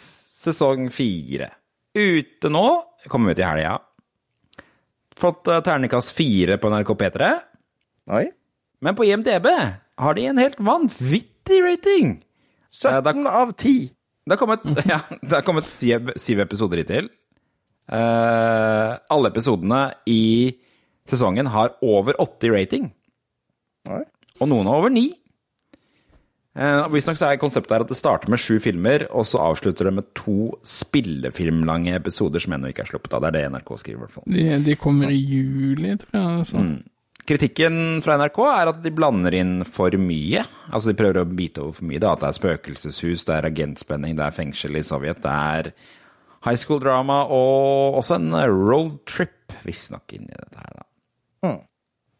sesong fire. Ute nå. Kommer ut i helga. Fått ternekast terningkast fire på NRK P3. Oi. Men på IMDb har de en helt vanvittig rating. Eh, da- 17 av 10. Det har kommet, ja, det har kommet syv, syv episoder hittil. Eh, alle episodene i sesongen har over 80 rating, Nei. og noen har over 9. Uh, Visstnok så er konseptet her at det starter med sju filmer, og så avslutter det med to spillefilmlange episoder som ennå ikke er sluppet av. Det er det NRK skriver, i hvert fall. De, de kommer i juli, tror jeg. Så. Kritikken fra NRK er at de blander inn for mye. Altså De prøver å bite over for mye. Da. At det er spøkelseshus, det er agentspenning, det er fengsel i Sovjet, det er high school drama og også en roadtrip, visstnok, inni dette her. da. Mm.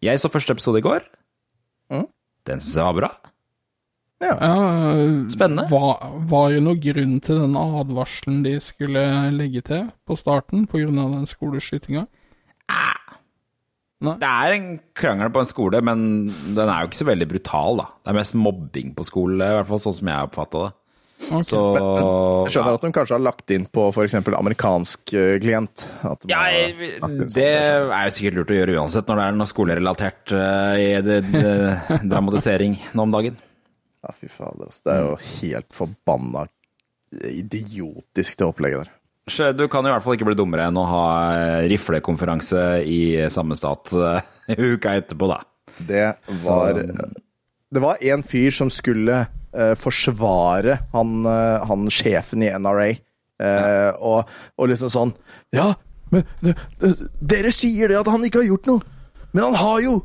Jeg så første episode i går. Mm. Den syns jeg var bra. Ja, Spennende. Var, var jo noe grunn til den advarselen de skulle legge til på starten, på grunn av den skoleskytinga? Det er en krangel på en skole, men den er jo ikke så veldig brutal, da. Det er mest mobbing på skole, i hvert fall sånn som jeg har oppfatta det. Okay. Så Jeg skjønner at de kanskje har lagt inn på f.eks. amerikansk eh, klient. At de Ja, jeg- sånn, det er jo sikkert lurt å gjøre uansett når det er noe skolerelatert uh, i det, det, dramatisering nå om dagen. Ja, fy fader. Altså. Det er jo helt forbanna idiotisk, det opplegget der. Så Du kan i hvert fall ikke bli dummere enn å ha eh, riflekonferanse i samme stat eh, uka etterpå, da. Det var Det var en fyr som skulle uh, forsvare han, uh, han sjefen i NRA. eh, og, og liksom sånn Ja, men dere sier det at han ikke har gjort noe, men han har jo!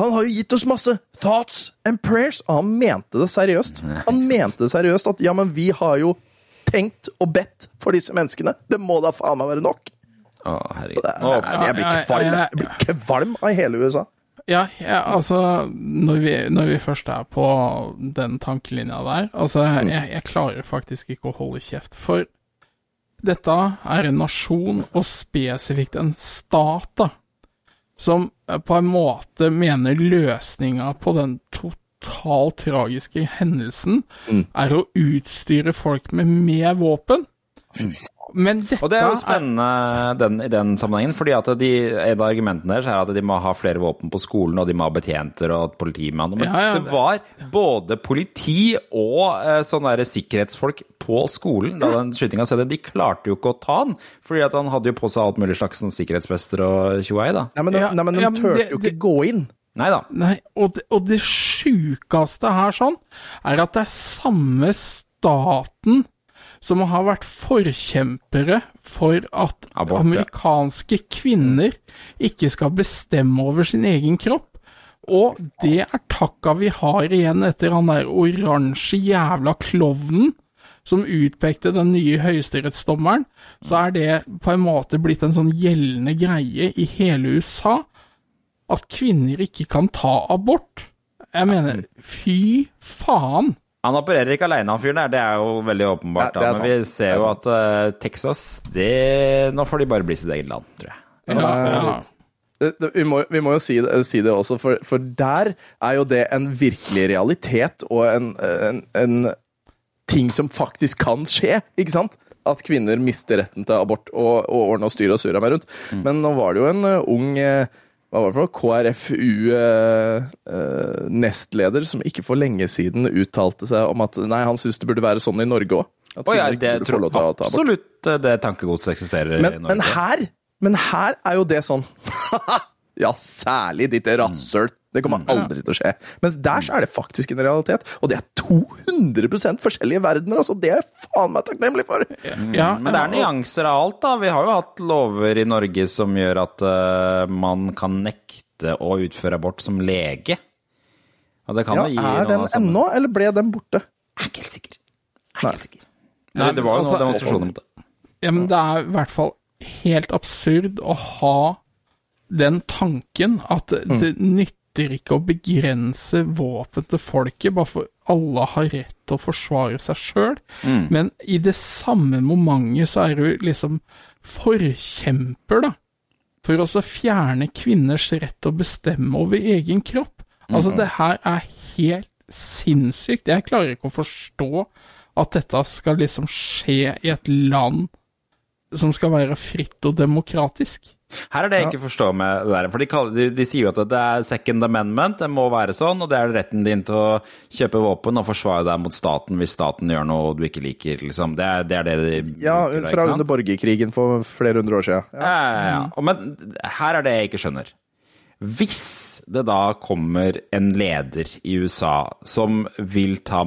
Han har jo gitt oss masse thoughts and prayers. Og han mente det seriøst. Han mente det seriøst at ja, men vi har jo tenkt og bedt for disse menneskene. Det må da faen meg være nok. Å, herregud. Det, nei, jeg blir kvalm. Jeg blir kvalm av hele USA. Ja, ja altså når vi, når vi først er på den tankelinja der Altså, jeg, jeg klarer faktisk ikke å holde kjeft. For dette er en nasjon, og spesifikt en stat, da, som på en måte mener løsninga på den totalt tragiske hendelsen er å utstyre folk med mer våpen. Men dette Og det er jo spennende den, i den sammenhengen, fordi at de, et av argumentene deres er at de må ha flere våpen på skolen, og de må ha betjenter og politimann. Men Ja, ja. det var både politi og uh, sånne der sikkerhetsfolk på skolen da den skytinga skjedde. De klarte jo ikke å ta han, fordi at han hadde jo på seg alt mulig slags sånn sikkerhetsvester og tjoei, da. Nei, men, de- Ja, nei, men de turte jo ikke det- gå inn. Nei da. Og det, og det sjukeste her sånn, er at det er samme staten som har vært forkjempere for at Abort, ja. amerikanske kvinner ikke skal bestemme over sin egen kropp. Og det er takka vi har igjen etter han der oransje jævla klovnen som utpekte den nye høyesterettsdommeren, så er det på en måte blitt en sånn gjeldende greie i hele USA at kvinner ikke kan ta abort. Jeg mener, fy faen! Han opererer ikke aleine, han fyren der. Det er jo veldig åpenbart. Ja, er da. Men vi ser er jo at uh, Texas det, Nå får de bare bli sitt eget land, tror jeg. Ja, ja. vi, må, vi må jo si det, si det også, for, for der er jo det en virkelig realitet og en, en, en ting som faktisk kan skje, ikke sant? At kvinner mister retten til abort og, og ordne og styre og surra meg rundt. Men nå var det jo en uh, ung eh, hva var det for noe? KrFU-nestleder som ikke for lenge siden uttalte seg om at nei, han syns det burde være sånn i Norge òg. At oh, ja, det tror til ta absolutt eh, det tankegodset eksisterer i Norge. men, her, men her er jo det sånn Ja, særlig ditt rasshøl. Det kommer aldri til å skje. Mens der så er det faktisk en realitet. Og det er 200% forskjellige verdener. altså Det er jeg faen meg takknemlig for! Ja, Men det er nyanser av alt, da. Vi har jo hatt lover i Norge som gjør at uh, man kan nekte å utføre abort som lege. Og det kan Ja, gi Er den ennå, eller ble den borte? Jeg er ikke helt sikker. Jeg er ikke helt sikker. Nei, det var jo altså- noen demonstrasjoner mot det. Ja, men det er i hvert fall helt absurd å ha den tanken at det nytter ikke å begrense våpen til folket, bare for alle har rett til å forsvare seg sjøl. Men i det samme momentet så er du liksom forkjemper, da, for å fjerne kvinners rett til å bestemme over egen kropp. Altså, det her er helt sinnssykt. Jeg klarer ikke å forstå at dette skal liksom skje i et land som skal være fritt og demokratisk. Her er det jeg ikke forstår med det der. For de, kaller, de, de sier jo at det er second amendment, det må være sånn, og det er retten din til å kjøpe våpen og forsvare deg mot staten hvis staten gjør noe du ikke liker, liksom. Det er det, er det de Ja, bruker, fra under borgerkrigen for flere hundre år siden. Ja. Ja, ja, ja. Og Men her er det jeg ikke skjønner. Hvis det da kommer en leder i USA som vil ta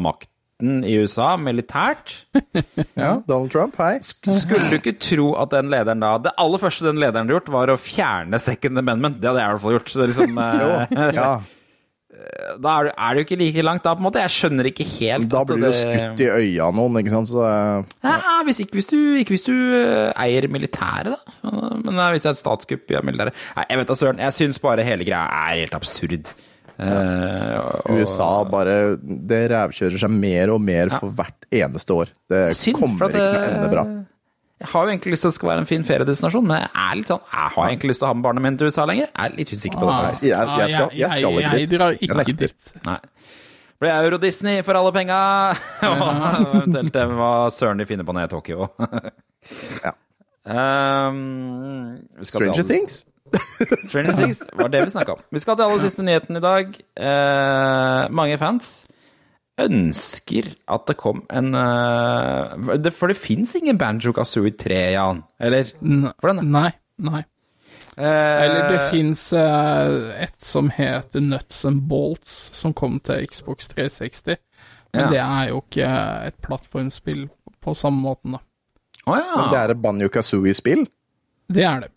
makten i USA militært, ja, Donald Trump, hei. skulle du ikke tro at den lederen da Det aller første den lederen hadde gjort, var å fjerne second amendment. Det hadde jeg i hvert fall gjort. Så det er liksom, jo, Ja, da er du, er du ikke like langt da, på en måte. Jeg skjønner ikke helt da blir du det- skutt i øya noen, ikke sant, så ja. Ja, hvis ikke hvis du, ikke hvis du eh, eier militæret, da. Men eh, hvis det er et statskupp i militæret Nei, jeg vet da søren. Jeg syns bare hele greia er helt absurd. Eh, og- USA bare Det rævkjører seg mer og mer for hvert eneste år. Det Synd, kommer ikke til å ende bra. Jeg har jo egentlig lyst til at det skal være en fin feriedestinasjon, men jeg er litt sånn Jeg har egentlig lyst til å ha med barna mine til USA lenger. Jeg er litt usikker på det. Ah. Jeg- jeg skal- jeg skal ikke jeg, drar Jeg ikke dit. Nei. Blir Euro Disney for alle penga, og eventuelt det hva søren de finner på nede i Tokyo. Ja. Um, Stranger Things? Stranger Things var det vi snakka om. Vi skal til aller siste nyheten i dag. Eh, mange fans ønsker at det kom en eh, det, For det fins ingen Banjo Kazooie 3, Jan? Eller? Hvordan? Nei, nei. eh, Eller det fins et som heter Nuts and Bolts, som kom til Xbox 360. Men Ja. det er jo ikke et plattformspill på samme måten, da. Å Men det er et Banjo Kazooie-spill? Det er det.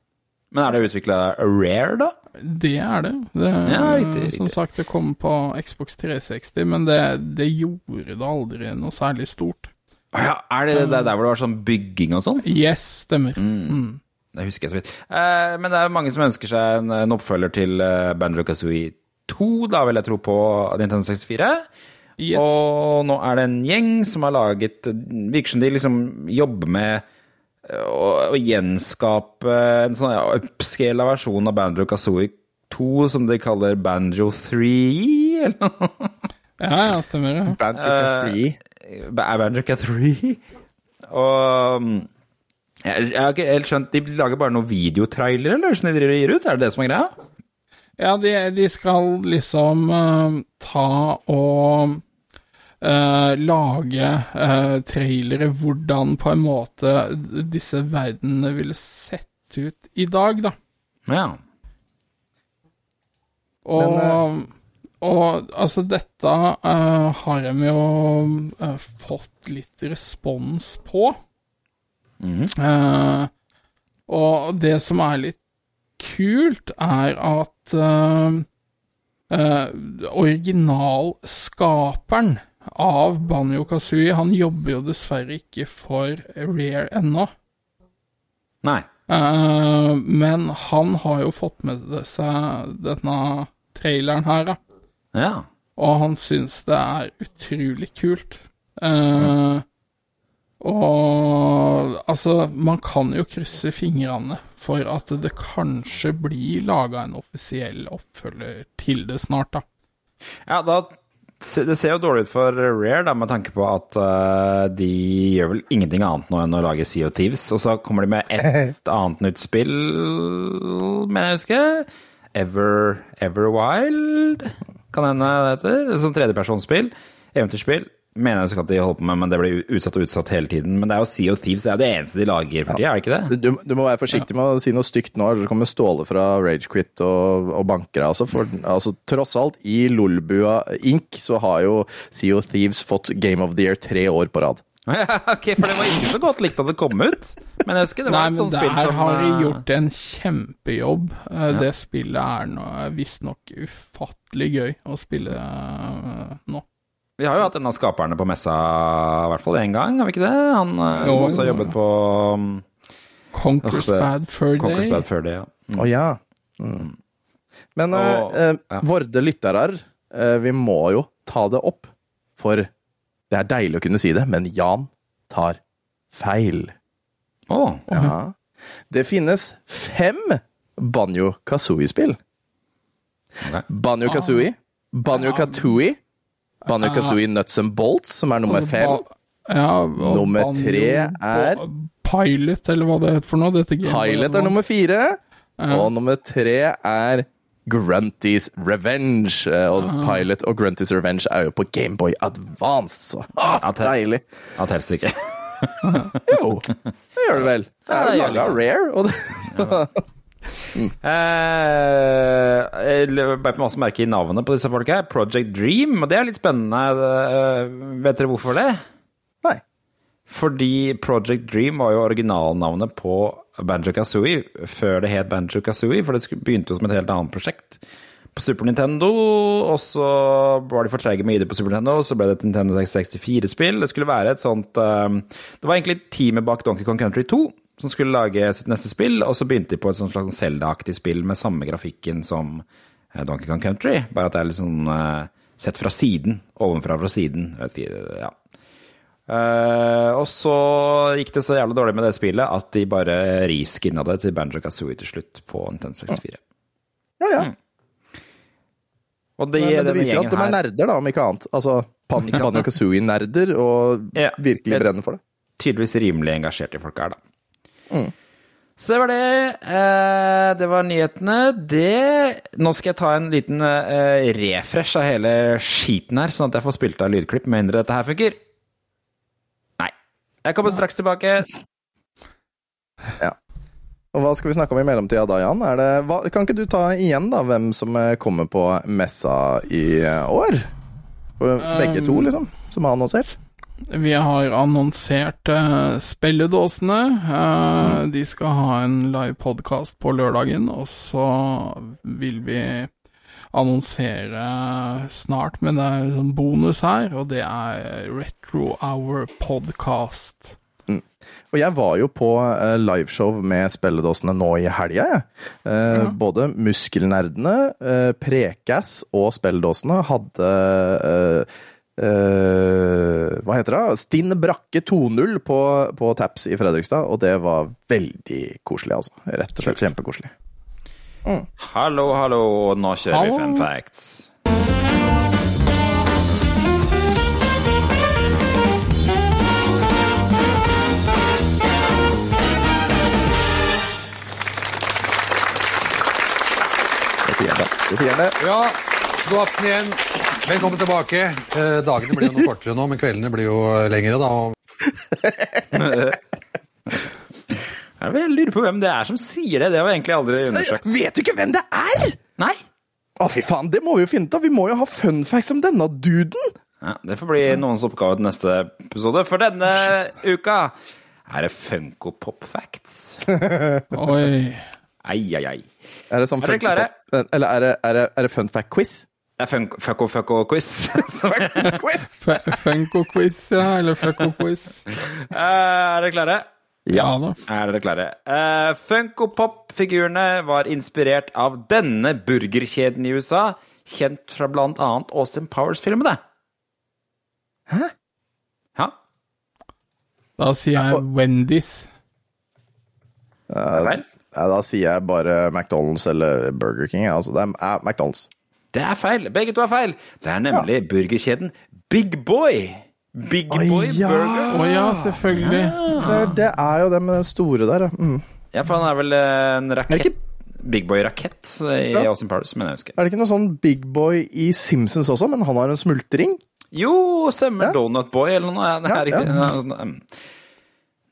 Men er det utvikla Rare, da? Det er det. det Ja, riktig, Som sagt, det kom på Xbox 360, men det, det gjorde det aldri noe særlig stort. Ja, er det det der hvor det var sånn bygging og sånn? Yes, stemmer. Mm. Det husker jeg så vidt. Eh, men det er mange som ønsker seg en, en oppfølger til eh, Banjo Kazooie 2, da vil jeg tro, på Nintendo 64. Yes. Og nå er det en gjeng som har laget Virker som de liksom jobber med eh, å, å gjenskape en sånn ja, upscala versjon av Banjo Kazooie 2 som de kaller Banjo 3, eller noe. Ja, ja, stemmer. Ja. Banjo Kazooie? Uh, Banjo Kazooie. Og mm, jeg, jeg har ikke helt skjønt De lager bare noen videotrailere, eller hvordan de driver og gir ut? Er det det som er greia? Ja, de, de skal liksom uh, ta og eh, lage uh, trailere hvordan på en måte disse verdenene ville sett ut i dag, da. Ja. Og, Men, og altså, dette eh, har de jo eh, fått litt respons på. Eh, og det som er litt kult, er at uh, originalskaperen av Banjo Kazooie, han jobber jo dessverre ikke for Rare ennå. Nei. Uh, men han har jo fått med seg denne traileren her, da. Ja. Og han syns det er utrolig kult. Eh, og altså, man kan jo krysse fingrene for at det kanskje blir laga en offisiell oppfølger til det snart, da. Ja, da Det ser jo dårlig ut for Rare, da, med tanke på at uh, de gjør vel ingenting annet nå enn å lage Sea of Thieves. Og så kommer de med et annet nytt spill, mener jeg å huske. Ever, Everwild, kan hende det heter. Sånn tredjepersonsspill. Eventyrspill. Mener jeg så at de holder på med, men det blir utsatt og utsatt hele tiden. Men det er jo Sea of Thieves, det er jo det eneste de lager for tida, er det ikke det? Du, du må være forsiktig med å si noe stygt nå, ellers kommer Ståle fra Ragequit og, og banker deg. Altså, for altså, tross alt, i Lolbua Inc. så har jo Sea of Thieves fått Game of the Year tre år på rad. ok, for det var ikke så godt likt at det kom ut. Men jeg husker det var Nei, et sånt spill som der som har de eh, gjort en kjempejobb. Ja. Det spillet er visstnok ufattelig gøy å spille eh, nå. Vi har jo hatt en av skaperne på messa, i hvert fall én gang, har vi ikke det? Han eh, Jo, som også har jobbet på um, Conquers Uff, Bad Fur Day. Bad Fur Day. Ja. Å ja. Mm. Men eh, Og- eh, ja. vorde lyttere, eh, vi må jo ta det opp. For det er deilig å kunne si det, men Jan tar feil. Å, Ja. Det finnes fem Banjo Kazooie-spill. Okay. Banjo Kazooie, Banjo Katooie, Banjo Kazooie Nuts and Bolts, som er nummer fem. Ja, Nummer tre er- Pilot, eller hva det heter for noe. Dette Pilot er nummer fire. Og nummer tre er Grunties Revenge. Eh, Og Pilot og Grunties Revenge er jo på Gameboy Advanced, så ah, deilig. Ja, helst ikke. Jo, det gjør det vel. Det er jo laga Rare. Og det, Eh, jeg bare på masse merke i navnet på disse folka. Project Dream, og det er litt spennende. Eh, vet dere hvorfor det? nei. Fordi Project Dream var jo originalnavnet på Banjo Kazooie før det het Banjo Kazooie, for det begynte jo som et helt annet prosjekt på Super Nintendo, og så var de for trege med ID på Super Nintendo, og så ble det et Nintendo 64-spill. Det skulle være et sånt eh, Det var egentlig teamet bak Donkey Kong Country 2 som skulle lage sitt neste spill, og så begynte de på et slags Zelda-aktig spill med samme grafikken som eh, Donkey Kong Country, bare at det er litt sånn eh, sett fra siden, ovenfra fra siden. Ja. Uh, og så gikk det så jævlig dårlig med det spillet at de bare reskinna det til Banjo Kazooie til slutt på Nintendo 64. Ja, ja. Mm. Og de, Men det viser at de er her nerder, da, om ikke annet. Altså Banjo Kazooie-nerder, og Ja. virkelig brenner for det. tydeligvis rimelig engasjerte folk her, da. Mm. Så det var det. Eh, det var nyhetene. Det Nå skal jeg ta en liten eh, refresh av hele skiten her, sånn at jeg får spilt av lydklipp, med mindre dette her funker. Nei. Jeg kommer straks tilbake. Ja. Og hva skal vi snakke om i mellomtida da, Jan? Er det, hva, kan ikke du ta igjen da, hvem som eh, kommer på messa i eh, år? For begge to, liksom, som har annonsert? Vi har annonsert uh, spilledåsene. Eh, De skal ha en live podkast på lørdagen, og så vil vi annonsere snart, men det er en bonus her, og det er Retro Hour Podcast. Og jeg var jo på eh, liveshow med spilledåsene nå i helga, jeg. Ja. Både Muskelnerdene, Prekas og spilledåsene hadde eh, Hva heter det? Stinn Brakke 2.0 på, på Taps i Fredrikstad, og det var veldig koselig, altså. Rett og slett kjempekoselig. Hallo, hallo, nå kjører vi fun facts. Det sier det. det, sier det. Ja, god aften igjen. Velkommen tilbake. Eh, dagene blir jo noe kortere nå, men kveldene blir jo lengre, da. Jeg vil lure på hvem det er som sier det. Det har vi egentlig aldri undersøkt. Vet du ikke hvem det er?! Nei. Å, fy faen, det må vi jo finne ut av! Vi må jo ha fun facts om denne duden! Ja, det får bli noens oppgave til neste episode. For denne uka er det Funko Pop Facts. Oi. Ai, ai, ai. Er det sånn Er dere klare? Eller er det, er det, er det fun fact-quiz? Det er Funko Fucko Fucko Quiz. Funko-quiz, ja, eller Fucko-quiz. Eh, er dere klare? Ja da. Er dere klare? Uh, Funko Pop-figurene var inspirert av denne burgerkjeden i USA, kjent fra blant annet Austin Powers-filmene. Hæ? Ja. Da sier jeg Wendy's. Ja, da sier jeg bare McDonald's eller Burger King. Altså, det er McDonald's. Det er feil. Begge to er feil. Det er nemlig burgerkjeden Big Boy. Big Oi, Boy ja. Burger. Å ja, selvfølgelig. Det, er- det er jo det med den store der, ja. Mm. Ja, for han er vel eh, en rakett. ikke- Big Boy-rakett i Ja. Austin Powers, men jeg husker. Er det ikke noe sånn Big Boy i Simpsons også, men han har en smultring? Jo, stemmer. Ja. Donut Boy eller noe. Det er Ja, ja. Ja, sånn, um.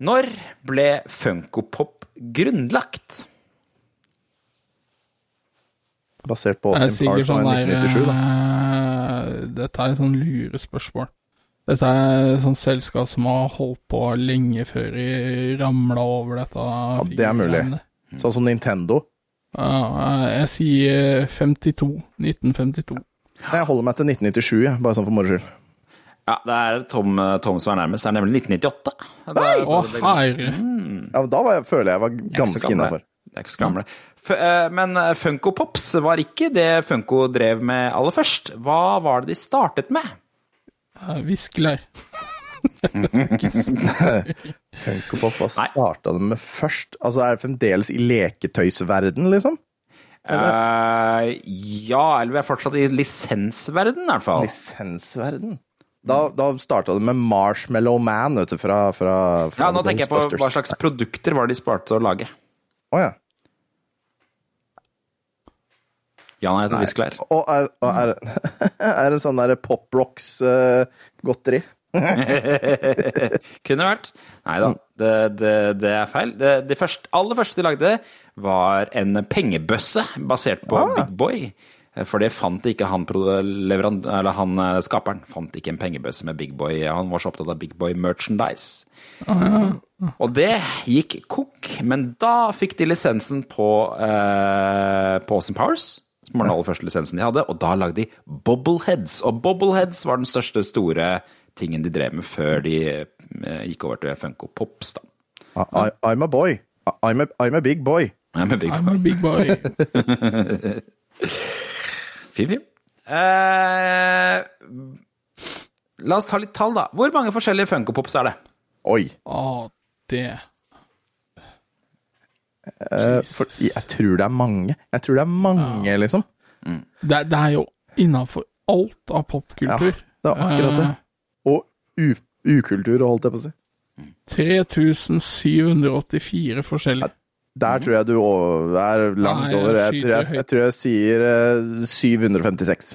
Når ble Funko Pop grunnlagt? Basert på Austin Powers som er 1997, da. eh, Dette er et sånn lurespørsmål. Dette er et sånt selskap som har holdt på lenge før de ramla over dette. Ja, det er mulig. Sånn som Nintendo. Ja, jeg sier 52. 1952. Jeg holder meg til 1997, bare sånn for moro skyld. Ja, det er Tom, Tom som er nærmest. Det er nemlig 1998. Nei! Å, herre. Ja, da var jeg, føler jeg var ikke så ganske innafor. Det er ikke så gamle. Eh, men eh, Funko Pops var ikke det Funko drev med aller først. Hva var det de startet med? Viskler. Funko Pop, hva starta de med først? Altså, er det fremdeles i leketøysverden, liksom? Eh, ja, eller vi er fortsatt i lisensverden, i hvert fall. Lisensverden? Da, da starta det med Marshmallow Man, vet du, fra, fra, fra Ja, nå tenker jeg på hva slags produkter var det de sparte å lage. Å ja. Jan heter Viskelær. Og er, og er, er det sånn der Pop Rocks-godteri? Kunne vært. Nei da, det, det, det er feil. Det, det første, aller første de lagde, var en pengebøsse basert på Ah. Big Boy. For det fant ikke han, eller han eh, skaperen. Fant ikke en pengebøsse med Big Boy. Han var så opptatt av Big Boy merchandise. Og det gikk kokk, men da fikk de lisensen på, eh, på Austin Powers. Som var den aller første lisensen de hadde, og da lagde de Bobbleheads. Og Bobbleheads var den største store tingen de drev med før de eh, gikk over til Funko Pops. da. I, I'm a boy. I'm a, I'm a big boy. I'm a Big I'm Boy. a big boy. Fin film. Eh, la oss ta litt tall, da. Hvor mange forskjellige Funko Pops er det? Oi. Å, det Eh, for, jeg tror det er mange. Jeg tror det er mange, liksom. Det, det er jo innafor alt av popkultur. Det er akkurat det. Eh, Og u, ukultur, holdt jeg på å si. 3784 forskjellige. Der tror jeg du er langt Nei, jeg over. Jeg tror jeg, jeg, tror jeg sier eh, 756.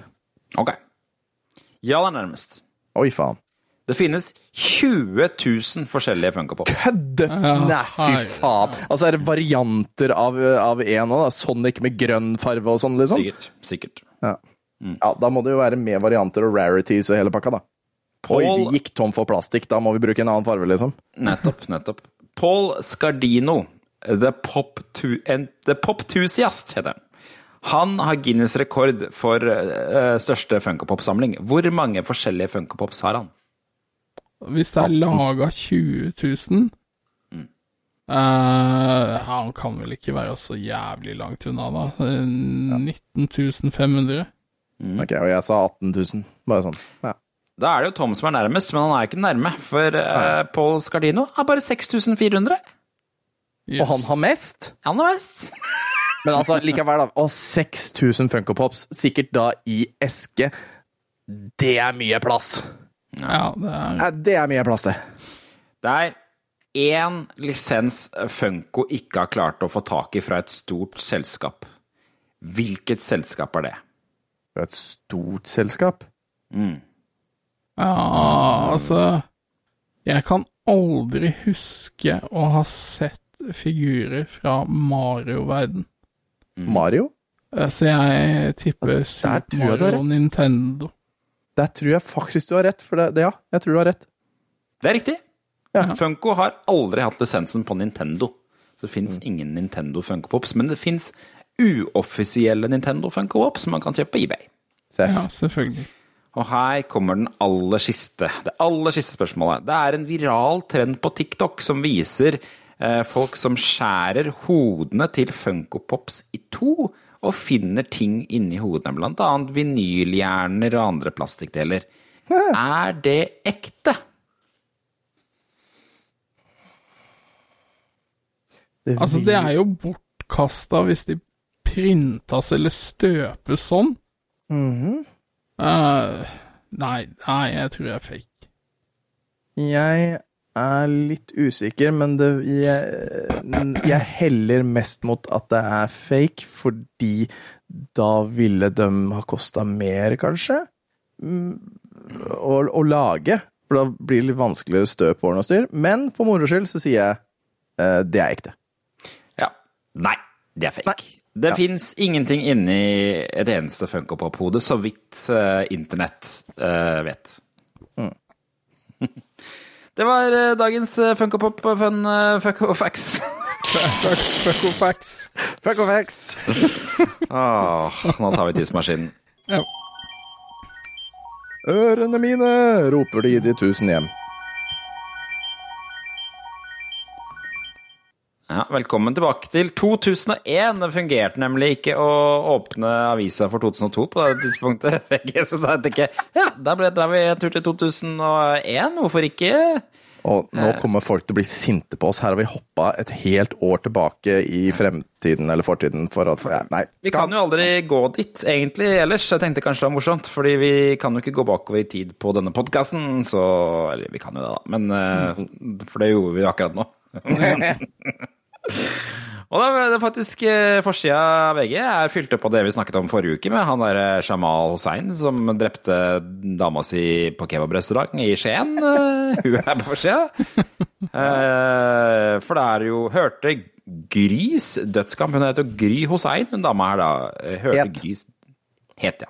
Ok. Jan er nærmest. Oi, faen. Det finnes 20 000 forskjellige Funko Pops. Kødde! Nei, fy faen. Altså, er det varianter av, av en òg, da? Sonic med grønn farve og sånn, liksom? Sikkert. Sikkert. Ja. ja, da må det jo være med varianter og rarities og hele pakka, da. Oi, vi gikk tom for plastikk, da må vi bruke en annen farve, liksom. Nettopp, nettopp. Paul Scardino, The Pop tu The Poptusiast, heter han. Han har Guinness rekord for uh, største Funko Pop-samling. Hvor mange forskjellige Funko Pops har han? Hvis det er laga 20 000 Mm. eh, Han kan vel ikke være så jævlig langt unna, da. Eh, 19 500. Ok, Og jeg sa 18 000. Bare sånn. Ja. Da er det jo Tom som er nærmest, men han er ikke nærme. For uh, Paul Scardino er bare 6400. Og han har mest? Han har mest. Men altså, likevel, da. Og 6000 Funko Pops, sikkert da i eske. Det er mye plass. Ja, det er det er mye plass, til. Det er én lisens Funko ikke har klart å få tak i fra et stort selskap. Hvilket selskap er det? Fra et stort selskap. Ja, altså Jeg kan aldri huske å ha sett figurer fra Mario-verden. Mario? Eh, Så jeg tipper Super Mario og Nintendo. Der tror jeg faktisk du har rett. For det, det, ja, jeg tror du har rett. Det er riktig. Ja. Funko har aldri hatt lisensen på Nintendo. Så det fins ingen Nintendo Funko Pops, men det fins uoffisielle Nintendo Funko Pops som man kan kjøpe på eBay. Se. Ja, selvfølgelig. Og her kommer den aller siste, det aller siste spørsmålet. Det er en viral trend på TikTok som viser eh, folk som skjærer hodene til Funko Pops i to, og finner ting inni hodene, blant annet vinyljjerner og andre plastikkdeler. Er det ekte? Altså, det er jo bortkasta hvis de printas eller støpes sånn. Mm -hmm. uh, nei, nei, jeg tror jeg er fake. Jeg er litt usikker, men det, jeg, jeg heller mest mot at det er fake, fordi da ville de ha kosta mer, kanskje? Mm, Å, å lage. For da blir det litt vanskeligere støp på og styr. Men for moro skyld så sier jeg eh, det er ekte. Ja. Nei, det er fake. Nei. Det Ja. fins ingenting inni et eneste Funko-pop-hode, så vidt eh, internett eh, vet. Det var eh, dagens uh, Funko-pop-fun uh, Funko-facts. Fuck og facts. Fuck og facts. Åh, nå tar vi tidsmaskinen. Ja. Ørene mine, roper de i de tusen hjem. Ja, velkommen tilbake til 2001. Det fungerte nemlig ikke å åpne avisa for 2002 på det tidspunktet. Så da tenker jeg ja, da ble vi en tur til 2001. Hvorfor ikke? Og nå kommer folk til å bli sinte på oss. Her har vi hoppa et helt år tilbake i fremtiden eller fortiden for at ja, Nei. Vi kan jo aldri gå dit, egentlig, ellers. Jeg tenkte kanskje det var morsomt, fordi vi kan jo ikke gå bakover i tid på denne podkasten, så Eller vi kan jo det, da, men eh, For det gjorde vi akkurat nå. Og da er det faktisk eh, forsida av VG er fylt opp av det vi snakket om forrige uke, med han der Jamal Hussein som drepte dama si på kebabrestaurant i Skien. Eh, Hun er på forsida. Eh, For det er jo Hørte Grys dødskamp Hun heter Gry Hussein, hun dama her, da. Eh, Hørte Het. Grys Het, ja.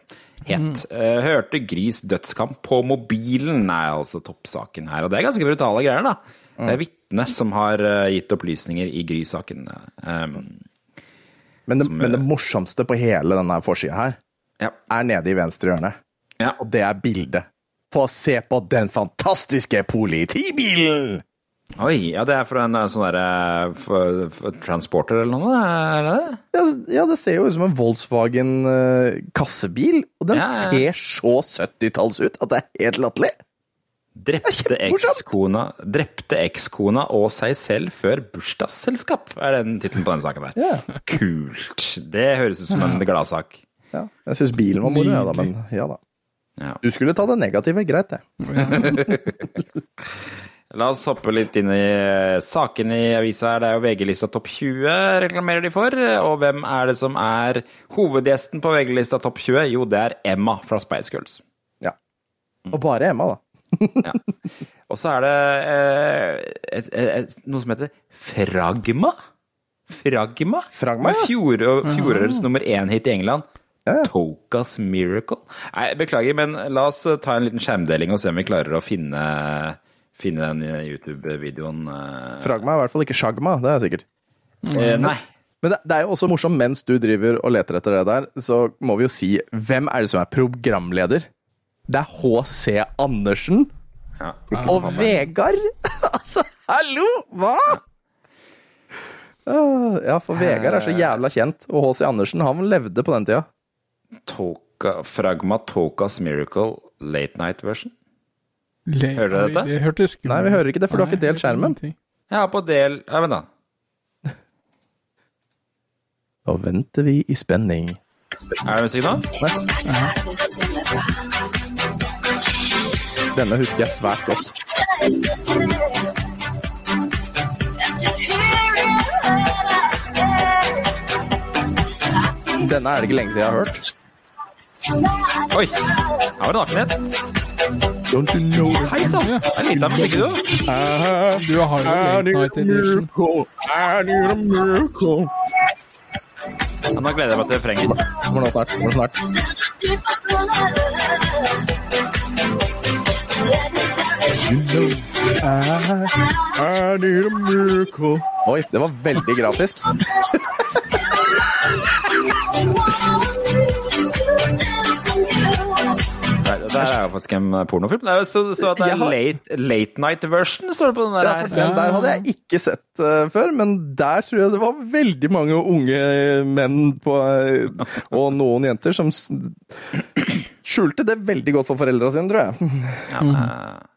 Het. Eh, Hørte Grys dødskamp på mobilen, er altså toppsaken her. Og det er ganske brutale greier, da. Det er vitne som har eh, gitt opplysninger i Gry-saken. Um, Men det, men det morsomste på hele denne forsida her ja. er nede i venstre hjørne. ja. Og det er bildet. Få se på den fantastiske politibilen! Oi, ja, det er fra en eh, sånn derre transporter eller noe? Er det det? Ja, ja, det ser jo ut som en Volkswagen eh, kassebil, og den Ja, ja. ser så 70-talls ut at det er helt latterlig. Drepte ekskona Drepte ekskona og seg selv før bursdagsselskap, er den tittelen på denne saken der. Yeah. Kult. Det høres ut som en gladsak. Ja, jeg syns bilen var moro, ja, da, men ja da. Ja. Du skulle ta det negative, greit det. La oss hoppe litt inn i eh, sakene i avisa her. Det er jo VG-lista Topp 20 reklamerer de for. Og hvem er det som er hovedgjesten på VG-lista Topp 20? Jo, det er Emma fra Spice Girls. Ja. Og bare Emma, da. Ja. Og så er det eh, et, et, et, noe som heter Fragma. Fragma? Fragma, ja. Fjor, fjorårets nummer én-hit i England. Ja, ja. Tokas Miracle. Nei, beklager, men la oss eh, ta en liten skjermdeling og se om vi klarer å finne, finne den YouTube-videoen. eh. Fragma er i hvert fall ikke Shagma, det er sikkert. Eh, nei. Men det, det er jo også morsomt, mens du driver og leter etter det der, så må vi jo si hvem er det som er programleder? Det er H.C. Andersen Ja. og Vegard! altså, hallo! Hva?! Ah, Ja, for Vegard er så jævla kjent, og H.C. Andersen han levde på den tida. Toka, Fragma Tokas Miracle late night version. Hører dere dette? Det hørtes Nei, vi hører ikke det, for du har ikke delt skjermen. Jeg har på del Ja, vent, da. Da venter vi i spenning. Er det musikk nå? Denne husker jeg svært godt. Denne er det ikke lenge siden jeg har hørt. Oi! Her var det nakenhet. You know Hei sann! Det er litt av musikk, du. Du har jo Late Night Edition. Nå gleder jeg meg til refrenget. Kommer nå snart. Kommer snart. I need a miracle. Oi, det var veldig grafisk. Det er jo faktisk en pornofilm. Det er jo så så at det er har- late, late night version, står det på den der. Ja, for den der hadde jeg ikke sett uh, før, men der tror jeg det var veldig mange unge menn på, uh, og noen jenter som skjulte det veldig godt for foreldra sine, tror jeg. Ja, eh,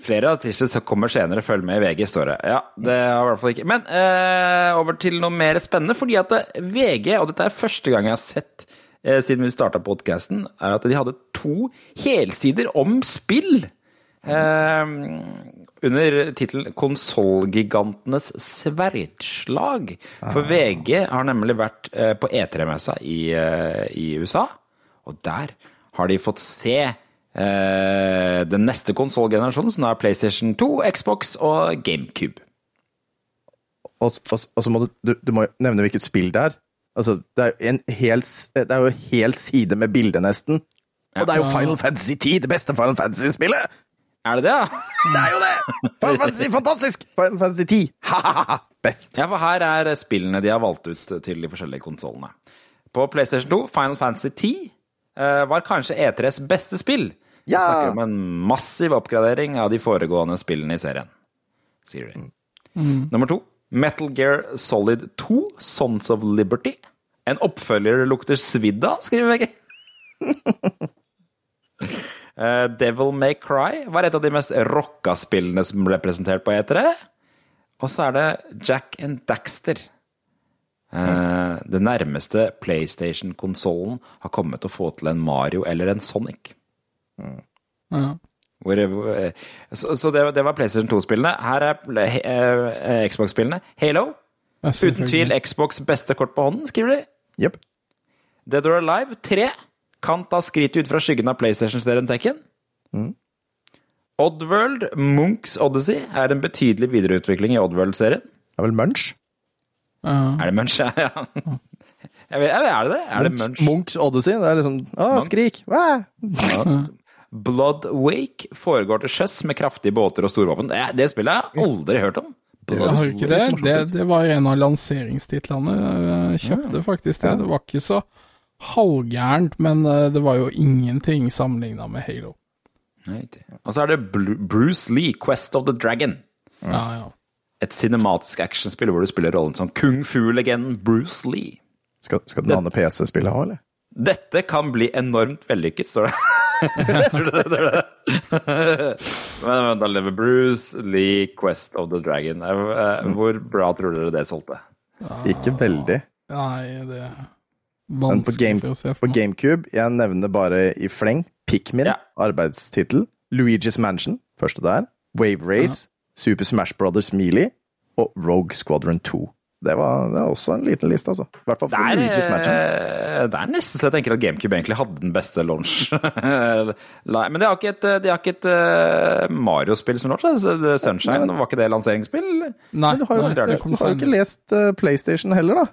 Flere artister som kommer senere, følg med i VG, står det. Ja, det har i hvert fall ikke. Men eh, over til noe mer spennende, fordi at eh, VG, og dette er første gang jeg har sett eh, siden vi starta podkasten, er at de hadde to helsider om spill. Eh, under tittelen 'Konsollgigantenes sverdslag'. For VG har nemlig vært eh, på E3-messa i, eh, i USA, og der har de fått se eh, den neste konsollgenerasjonen, som er PlayStation 2, Xbox og GameCube. Og, og, og så må du, du, du må nevne hvilket spill det er. Altså, det er en hel, det er jo en hel side med bilde, nesten. Og det er jo Final Fantasy 10, det beste Final Fantasy-spillet! Er det det, ja? Det er jo det! Final Fantasy, fantastisk! Final Fantasy 10, ha-ha-ha! Best. Ja, for her er spillene de har valgt ut til de forskjellige konsollene. På PlayStation 2, Final Fantasy 10 eh, var kanskje E3s beste spill. Vi Ja. snakker om en massiv oppgradering av de foregående spillene i serien. Sier de. Nummer to, Metal Gear Solid 2, Sons of Liberty. En oppfølger lukter svidd av, skriver VG. Eh, Devil May Cry var et av de mest rocka spillene som ble presentert på E3. Og så er det Jack and Daxter. Eh, det nærmeste PlayStation-konsollen har kommet å få til en Mario eller en Sonic. Ja. Hvor, hvor- så så det, det var PlayStation 2-spillene. Her er pl- eh, Xbox-spillene. Halo. Uten tvil. Xbox beste kort på hånden, skriver de. Yep. Dead or Alive 3 kan ta skrittet ut fra skyggen av PlayStation-serien Tekken. Oddworld Munchs Odyssey er en betydelig videreutvikling i Oddworld-serien. Det er vel Munch? Uh. Er det Munch? Ja. Jeg vet, er det det? Er det Munch? Munchs Odyssey. Det er liksom Å, Munch. skrik! Hva? Blood Wake foregår til sjøs med kraftige båter og storvåpen. Det, det spillet har jeg aldri hørt om. Jeg har ikke det. det. Det var en av lanseringstitlene. Jeg kjøpte faktisk det. Det var ikke så halvgærent, men eh, det var jo ingenting sammenligna med Halo. Og så er det Bruce Lee, Quest of the Dragon. Ja, ja. Et cinematisk actionspill hvor du spiller rollen som kung fu-legenden Bruce Lee. Skal, skal den andre PC-spillet ha, eller? Dette kan bli enormt vellykket, står det. tror du det? Tror du det? Men men da lever Bruce Lee, Quest of the Dragon. Eh, eh, Hvor bra tror dere det solgte? Ikke veldig. Nei, det er Men på, vanskelig game, for å se for meg. GameCube, jeg nevner bare i fleng, Pikmin, Ja. arbeidstittel, Luigi's Mansion, første der, Wave Race, Super Smash Brothers Melee og Rogue Squadron 2. Det var, det var også en liten liste, altså. I hvert fall Det for er, Luigi's Mansion. eh, det er nesten så jeg tenker at GameCube egentlig hadde den beste launch. Men de har ikke et, ikke et eh, Mario-spill som launch. Sunshine, Nei, Sunshine, var ikke det lanseringsspill? Nei, Men du har jo, nei, det du har jo ikke lest eh, PlayStation heller, da.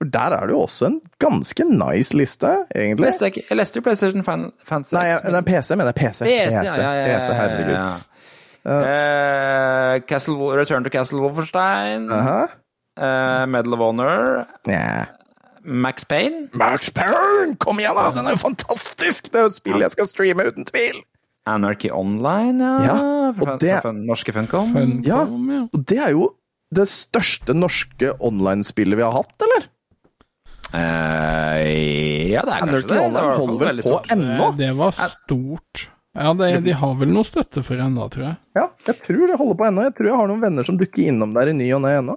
For der er det jo også en ganske nice liste, egentlig. Leste jeg, jeg leste jo PlayStation Fan, Fancy Nei, jeg- det er PC, mener jeg. PC. PC, ja, ja, ja, PC, herregud. ja. Eh, Castle, Return to Castle Wolfenstein, Aha. Eh, Medal of Honor, Yeah. Max Payne, Max Payne! Kom igjen, da! Den er jo fantastisk! Det er jo et spill jeg skal streame, uten tvil! Anarchy Online, ja. Ja, fra, det- fra, norske Funcom. Funcom, Ja. ja. Og det er jo det største norske online-spillet vi har hatt, eller? Uh, ja, det er kanskje Anarchy det. Det var Online holder vel på ennå? Det, det var stort. Ja, det, de har vel noe støtte for ennå, tror jeg. Ja, jeg tror det holder på ennå. Jeg tror jeg har noen venner som dukker innom der i ny og ne ennå.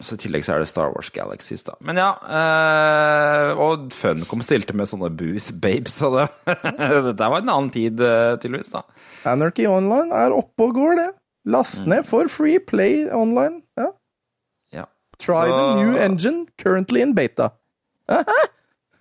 Så I tillegg så er det Star Wars Galaxies, da. Men ja, eh, og Funcom stilte med sånne booth babes, og det Dette var en annen tid, eh, tydeligvis, da. Anarchy Online er oppe og går, det. Last ned for free play online. Ja. Ja. Try Så- the new engine, currently in beta.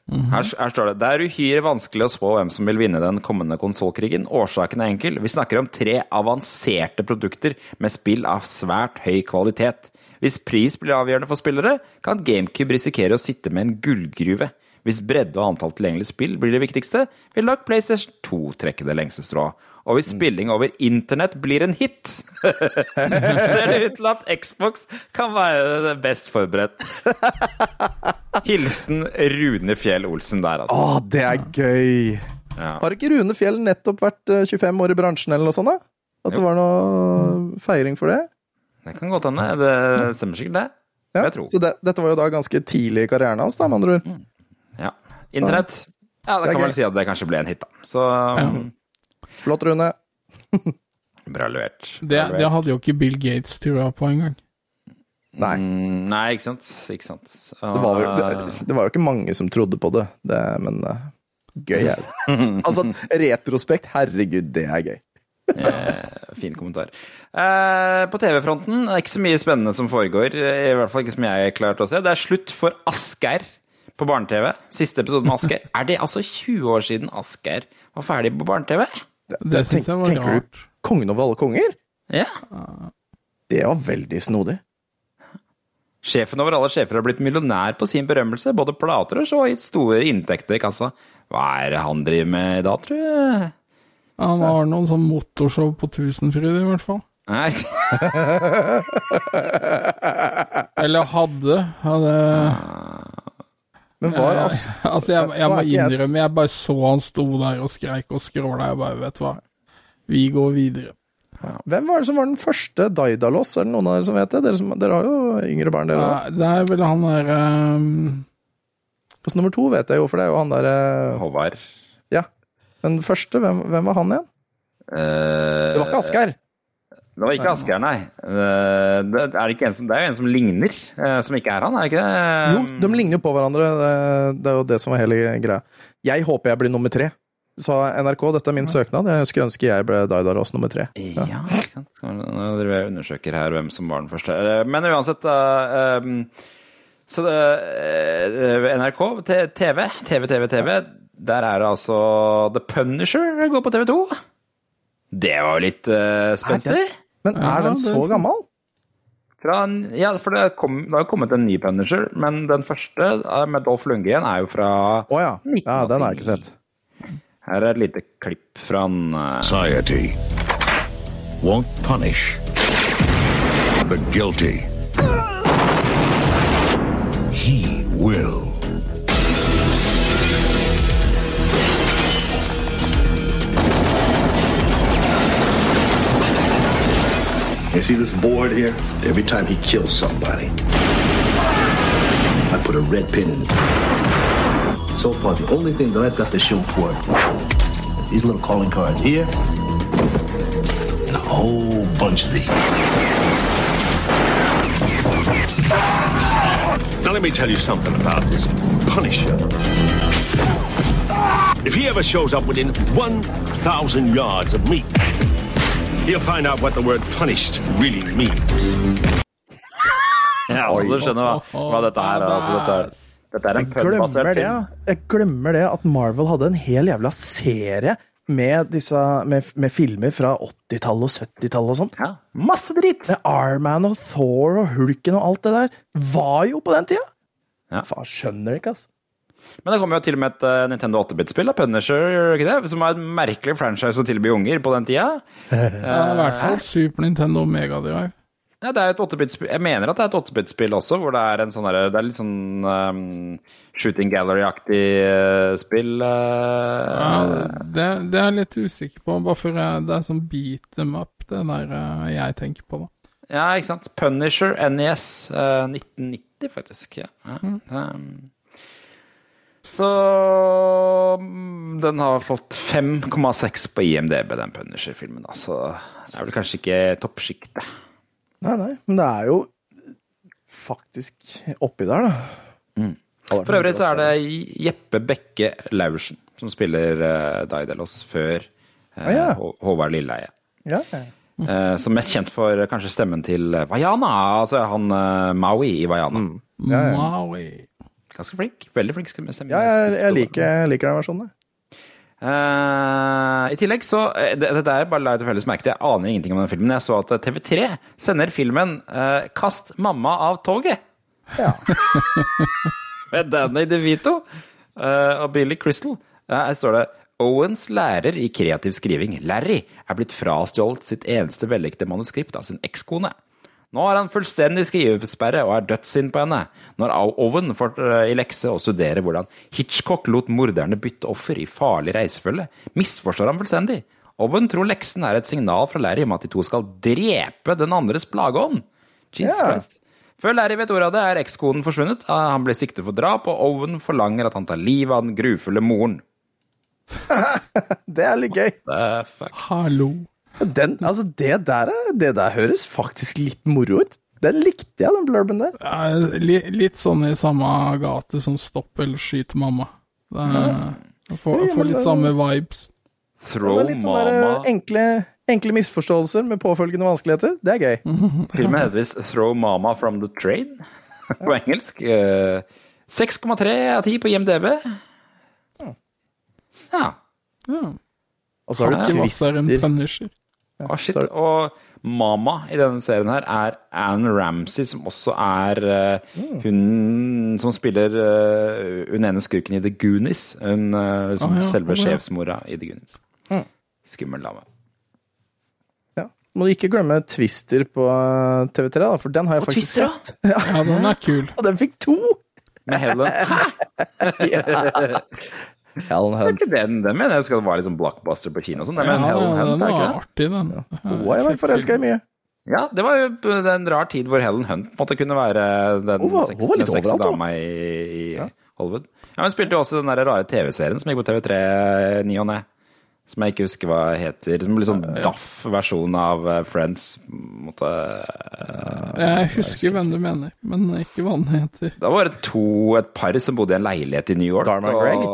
Her, her står det Det er uhyre vanskelig å spå hvem som vil vinne den kommende konsollkrigen. Årsaken er enkel. Vi snakker om tre avanserte produkter med spill av svært høy kvalitet. Hvis pris blir avgjørende for spillere, kan GameCube risikere å sitte med en gullgruve. Hvis bredde og antall tilgjengelige spill blir det viktigste, vil nok PlayStation 2 trekke det lengste strået. Og hvis spilling over internett blir en hit, ser det ut til at Xbox kan være best forberedt. Hilsen Rune Fjell Olsen der, altså. Å, det er gøy! Ja. Har ikke Rune Fjell nettopp vært eh, 25 år i bransjen, eller noe sånt? da? At det var noe feiring for det? Det kan godt hende. Det stemmer sikkert, det. Ja. Jeg tror. Så det, dette var jo da ganske tidlig i karrieren hans, da, med andre ord. Ja. Internett. Ja, det Det kan man vel si at det kanskje ble en hit, da. Så Flott, Rune. Bra levert. Det, Bra levert. det hadde jo ikke Bill Gates trua på engang. Nei. Mm, Nei, ikke sant. Ikke sant. Det var, jo, Ah, det, det var jo ikke mange som trodde på det, det men uh, gøy er det. Altså, retrospekt, herregud, det er gøy. Eh, fin kommentar. Eh, på TV-fronten det er ikke så mye spennende som foregår. I hvert fall ikke som jeg klarte å se. Det er slutt for Asgeir på barne-TV. Siste episode med Asgeir. Er det altså 20 år siden Asgeir var ferdig på barne-TV? Det syns jeg var tenker rart. du kongen over alle konger? Ja. Det var veldig snodig. Sjefen over alle sjefer har blitt millionær på sin berømmelse. Både plater og så gitt store inntekter i kassa. Hva er det han driver med i dag, tror jeg? Han har noen sånn motorshow på Tusenfryd, i hvert fall. Nei. Eller hadde. hadde Men var As altså, jeg, jeg må innrømme, jeg bare så han sto der og skreik og skråla. Jeg bare, vet du hva, vi går videre. Hvem var det som var den første Daidalos? Er det noen av dere som vet det? Dere, som, dere har jo yngre barn, dere òg. Det er vel han der um, nummer to vet jeg jo, for det er jo han derre Håvard. Ja. Men den første, hvem, hvem var han igjen? Uh, Det var ikke Asgeir. Det var ikke Asgeir, nei. Eh, det, er ikke en som, det er jo en som ligner, eh, som ikke er han, er det ikke det? Jo, de ligner jo på hverandre. Det, det er jo det som var hele greia. Jeg håper jeg blir nummer tre. Sa NRK, dette er min søknad. Jeg skulle ønske jeg ble Daidaros nummer tre. Ja, ikke sant. Nå driver jeg og undersøker her hvem som var den første. Men uansett, da ehm, Så det, NRK, TV, TV, TV, TV, der er det altså The Punisher går på TV 2. Det var jo litt uh, spenstig. Men er den så gammel? Fra, en- ja, for det, kom, det har kommet en ny Punisher, men den første eh, med Dolph Lundgren er jo fra Å ja. ja. Den har jeg ikke sett. Her er et lite klipp fra en uh... Society won't punish the guilty. He will. You see this board here? Every time he kills somebody, I put a red pin in it. So far, the only thing that I've got to show for it is these little calling cards here and a whole bunch of these. Now let me tell you something about this Punisher. If he ever shows up within 1,000 yards of me, he'll find out what the word punished really means. Ja, altså, du skjønner hva, hva dette her er. Altså, dette, dette er en Glemmer film. jeg glemmer det at Marvel hadde en hel jævla serie med, disse, med, med filmer fra 80-tallet og 70-tallet og sånn. Ja, masse dritt! Arman og Thor og Hulken og alt det der. Var jo på den tida! Ja. Faen, skjønner det ikke, altså. Men det kommer jo til og med et eh, Nintendo 8-bit-spill, Punisher, gjør det ikke det? Som er et merkelig franchise å tilby unger på den tida. Ja, I hvert fall Super Nintendo Mega Drive. Ja, det er et 8-bit-spill. Jeg mener at det er et 8-bit-spill også, hvor det er en sånn derre Det er litt sånn um, shooting gallery-aktig uh, spill. Uh, Ja, det, det er jeg litt usikker på, bare for det er sånn beat them up, det der uh, jeg tenker på, da. Ja, ikke sant. Punisher NES eh, 1990, faktisk. Ja. Ja. Um, så mm, den har fått 5,6 på IMDb, den Punisher-filmen. Så det er vel kanskje ikke toppsjiktet. Nei, nei, men det er jo faktisk oppi der, da. Mm. For øvrig så er det Jeppe Bekke Laursen som spiller uh, Daidalos før uh, Ah, ja. Håvard Lilleheie. Ja, ja. Uh, som mest kjent for uh, kanskje stemmen til Vaiana, altså han uh, Maui i Vaiana. Mm. Ja, ja. Maui. Ganske flink. Veldig flink ja jeg, jeg, liker, jeg liker den versjonen. Eh, I tillegg så eh, det- Dette er bare la jeg tilfeldigvis merke til, jeg aner ingenting om den filmen. Jeg så at eh, TV3 sender filmen uh, 'Kast mamma av toget'. Ja. Med Danny DeVito uh, og Billy Crystal. Her står det Owens lærer i kreativ skriving, Larry, er blitt frastjålet sitt eneste vellykkede manuskript av sin ekskone. Nå har han fullstendig skrivesperre og er dødssint på henne, når Owen får eh, i lekse å studere hvordan Hitchcock lot morderne bytte offer i farlig reisefølge, misforstår han fullstendig. Owen tror leksen er et signal fra Larry om at de to skal drepe den andres plageånd. Jesus Ja. Christ. Før Larry vet ordet av det, er ekskonen forsvunnet. Han blir siktet for drap, og Owen forlanger at han tar livet av den grufulle moren. Det er litt gøy. The fuck? Hallo. Den, altså, det der, er- det der høres faktisk litt moro ut. Den likte jeg, den blurben der. Ja, li, litt sånn i samme gate som Stopp eller Skyt mamma. Det er, jeg får, jeg får litt samme vibes. Throw litt sånne mama enkle, enkle misforståelser med påfølgende vanskeligheter. Det er gøy. Filmen heter visst 'Throw Mama from the Train' på engelsk. Eh, 6,3 av 10 på IMDb. Ja. Ja. Og så har du er twister. Å, shit. Og Mama i denne serien her er Anne Ramsey, som også er eh, hun som spiller uh, hun ene skurken i The Goonies. Hun uh, som Å, ja. selve oh, ja. sjefsmora i The Goonies. Skummel dame. Ja. Må du ikke glemme Twister på eh, TV3, da, for den har jeg på faktisk Twister, sett. Ja, Ja, den er kul. og den fikk to! Med Helen. Ja. Helen Hunt. den, den mener jeg skal være liksom blockbuster på kino. Sånn. Ja, med Helen Hunt, den var artig, den. Hun har jeg vært forelska i mye. Ja, det var jo en rar tid hvor Helen Hunt måtte kunne være den litt sexy dama i, i Hollywood. Ja, Hun spilte jo også den der rare TV-serien som gikk på TV3 ny og ne. Som jeg ikke husker hva heter. Som litt sånn daff versjon av eh, Friends. Måtte, Jeg husker hvem du mener, men ikke hva den heter. da var det to, et par som bodde i en leilighet i New York. Dharma og- Greg?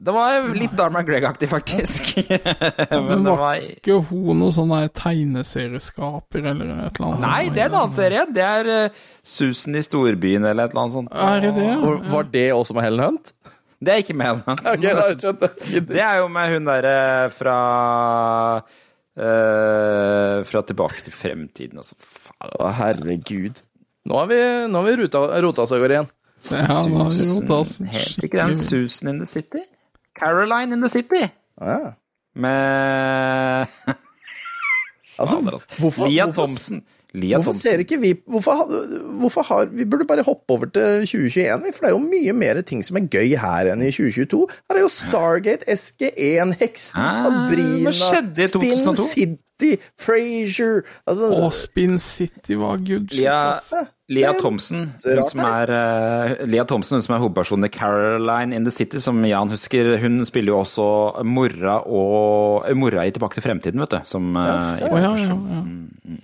Det var litt Darmar Greg-aktig, faktisk. Men Men det var var ikke hun noe sånn der tegneserieskaper eller et eller annet? Nei, det er en annen serie. Det er eh, Susan i storbyen eller et eller annet sånt. Er det det? Og Var det også med Helen Hunt? Det er ikke med Helen Hunt. Ok, da skjønte jeg. Det er jo med hun derre fra uh, Fra Tilbake til fremtiden, altså. Faen, Å, altså. herregud. Nå har vi, nå har vi rota, rota oss av gårde igjen. Ja, nå har vi rota oss Heter ikke den Susan in the City? Caroline in the City? Ja. Med Altså, altså. hvorfor, Lia hvorfor, Thompson. Lia hvorfor Thompson. ser ikke vi hvorfor, hvorfor har Vi burde bare hoppe over til 2021, vi, for det er jo mye mer ting som er gøy her enn i 2022. Her er jo Stargate, SG1, Heksen, Ah, Sabrina, Spin 2002? City, Frasier altså, Å, Spin City var good shit, Lia, ass. Lia hun som er, uh, Lia Thompson, hun som er hovedpersonen i Caroline in the City, som Jan husker, hun spiller jo også mora, og, eh, mora i Tilbake til fremtiden, vet du. Som, uh, ja, ja, ja.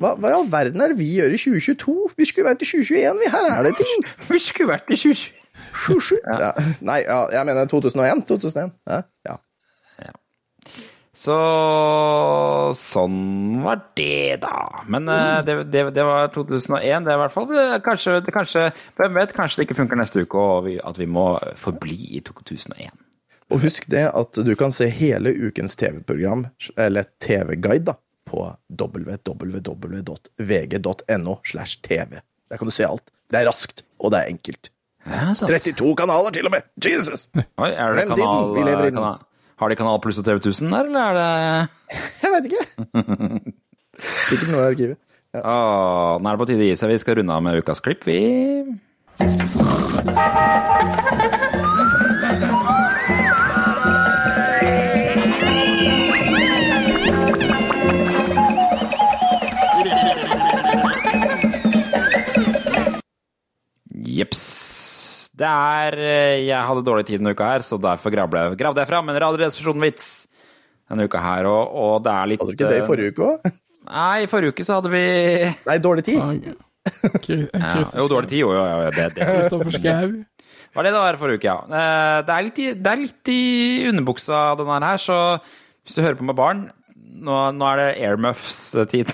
hva, hva i all verden er det vi gjør i 2022? Vi skulle vært i 2021, vi. Her er det ting! Vi skulle vært i 2021. Ja. Nei, ja, jeg mener 2001. 2001. Ja, ja. Så sånn var det, da. Men eh, det, det, det var 2001, det i hvert fall. Det- Kanskje, det, kanskje, hvem vet, kanskje det ikke funker neste uke, og vi, at vi må forbli i 2001. Og husk det at du kan se hele ukens TV-program, eller TV-guide, da, på www.vg.no slash tv. Der kan du se alt. Det er raskt, og det er enkelt. Ja, 32 kanaler, til og med! Jesus! Oi, er det Fremtiden, kanal, vi lever i den. Har de Kanal Pluss og TV 1000 der, eller er det Jeg vet ikke. Sikkert noe i arkivet. Åh, Nå er det på tide å gi seg. Vi skal runde av med ukas klipp, vi. Jeps. Det er eh, Jeg hadde dårlig tid denne uka her, så derfor gravde jeg, gravde jeg fram en Radioresepsjonen-vits denne uka her, og, og det er litt Hadde du ikke det i forrige uke òg? Nei, i forrige uke så hadde vi Nei, dårlig tid. Ja, ja, Jo, dårlig tid, jo, jo, jo det, det. Kristoffer Schau. var det det var forrige uke, ja. Eh, Det er litt i, det er litt i underbuksa, den her, så hvis du hører på med barn Nå, nå er det airmuffs-tid.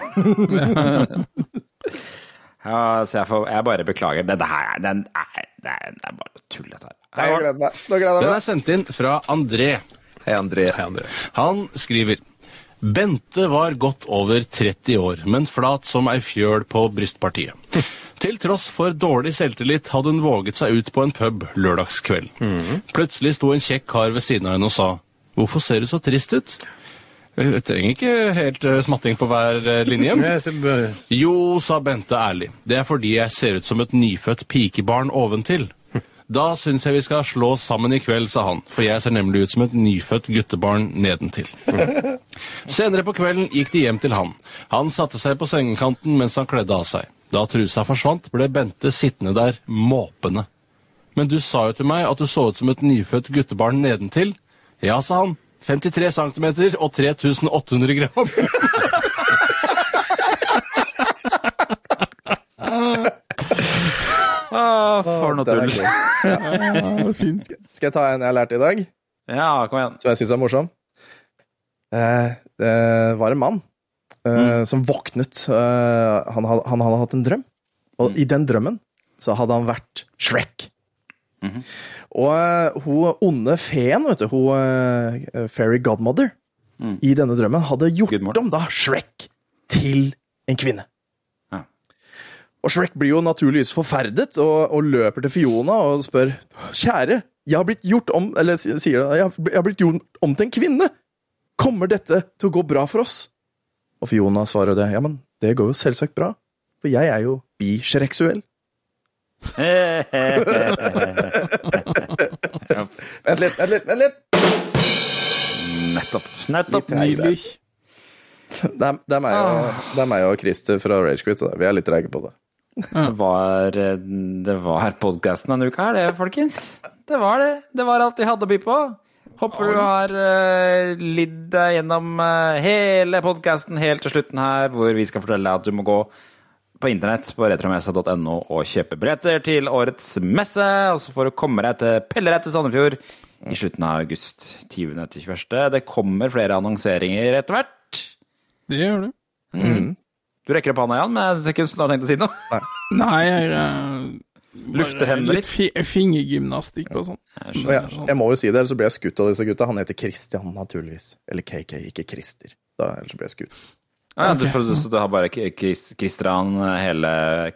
ja, så jeg, får, jeg bare beklager. Dette her er, den er, det er, det er bare tull, dette her. Nei, jeg gleder meg. Nå gleder jeg meg. Den er sendt inn fra André. Hei, André. Han skriver Bente var godt over 30 år, men flat som ei fjøl på brystpartiet. Til tross for dårlig selvtillit hadde hun våget seg ut på en pub lørdagskveld. Plutselig sto en kjekk kar ved siden av henne og sa Hvorfor ser du så trist ut? Jeg trenger ikke helt eh, smatting på hver eh, linje. Jo, sa Bente ærlig. Det er fordi jeg ser ut som et nyfødt pikebarn oventil. Da syns jeg vi skal slå oss sammen i kveld, sa han, for jeg ser nemlig ut som et nyfødt guttebarn nedentil. Senere på kvelden gikk de hjem til han. Han satte seg på sengekanten mens han kledde av seg. Da trusa forsvant, ble Bente sittende der måpende. Men du sa jo til meg at du så ut som et nyfødt guttebarn nedentil. Ja, sa han. 53 cm og 3800 gram. ah, for noe tull. ja, fint. Skal jeg ta en jeg har lært i dag? Ja, kom igjen. Som jeg syns er morsom? Eh, eh, det var en mann eh, mm. som våknet han, hadde, han hadde hatt en drøm, og mm. i den drømmen så hadde han vært Shrek. Mm -hmm. Og eh, hun onde feen, vet du, hun eh, Fairy Godmother, i denne drømmen hadde gjort om da Shrek til en kvinne. Ja. Og Shrek blir jo naturligvis forferdet og, og løper til Fiona og spør Kjære, jeg har blitt gjort om Eller sier det, jeg jeg har blitt gjort om til en kvinne. Kommer dette til å gå bra for oss? Og Fiona svarer det. Ja, men det går jo selvsagt bra. For jeg er jo biseksuell. Vent litt, vent litt, vent litt! Nettopp. Nettopp. Nydelig. Det er, det, er meg og, det er meg og Christer fra Ragequit. Vi er litt treige på det. Det var, eh, det var podkasten denne uka her, det, folkens. Det var det. Det var alt vi hadde å by på. Håper du har uh, lidd deg gjennom uh, hele podkasten helt til slutten her, hvor vi skal fortelle deg at du må gå på internett på retromessa.no og kjøpe billetter til årets messe. Og så får du komme deg til Pelleret til Sandefjord i slutten av august. 20. til 21. Det kommer flere annonseringer etter hvert. Det gjør du. Du rekker opp hånda, Jan, men jeg har ikke snart tenkt å si noe. Nei, jeg uh, Lufter hendene Litt litt. fingergymnastikk og sånn. Jeg jeg, jeg må jo si det, ellers så blir jeg skutt av disse gutta. Han heter Christian, naturligvis. Eller KK, ikke Christer. Da, ellers så blir jeg skutt. Ja, du, føler så du har bare K- han Christian hele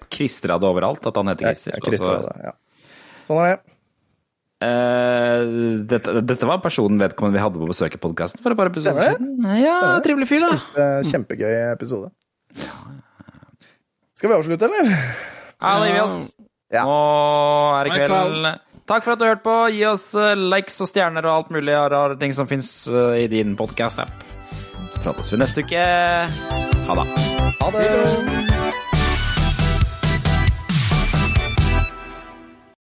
Kristrad overalt? At han heter Christer? av det, ja. Sånn er det. Uh, dette, dette var personen vedkommende vi hadde på besøk i podkasten for et par episoder Stemmer det? siden. Ja, Stemmer trivelig fyr, da. Kjempe, Kjempegøy episode. Skal vi avslutte, eller? Ja, da gir vi oss. Ja. Nå er det kveld. Takk for at du hørte på. Gi oss eh, likes og stjerner og alt mulig rare ting som fins i din podkast-app. Så prates vi neste uke. Ha det. Ha det!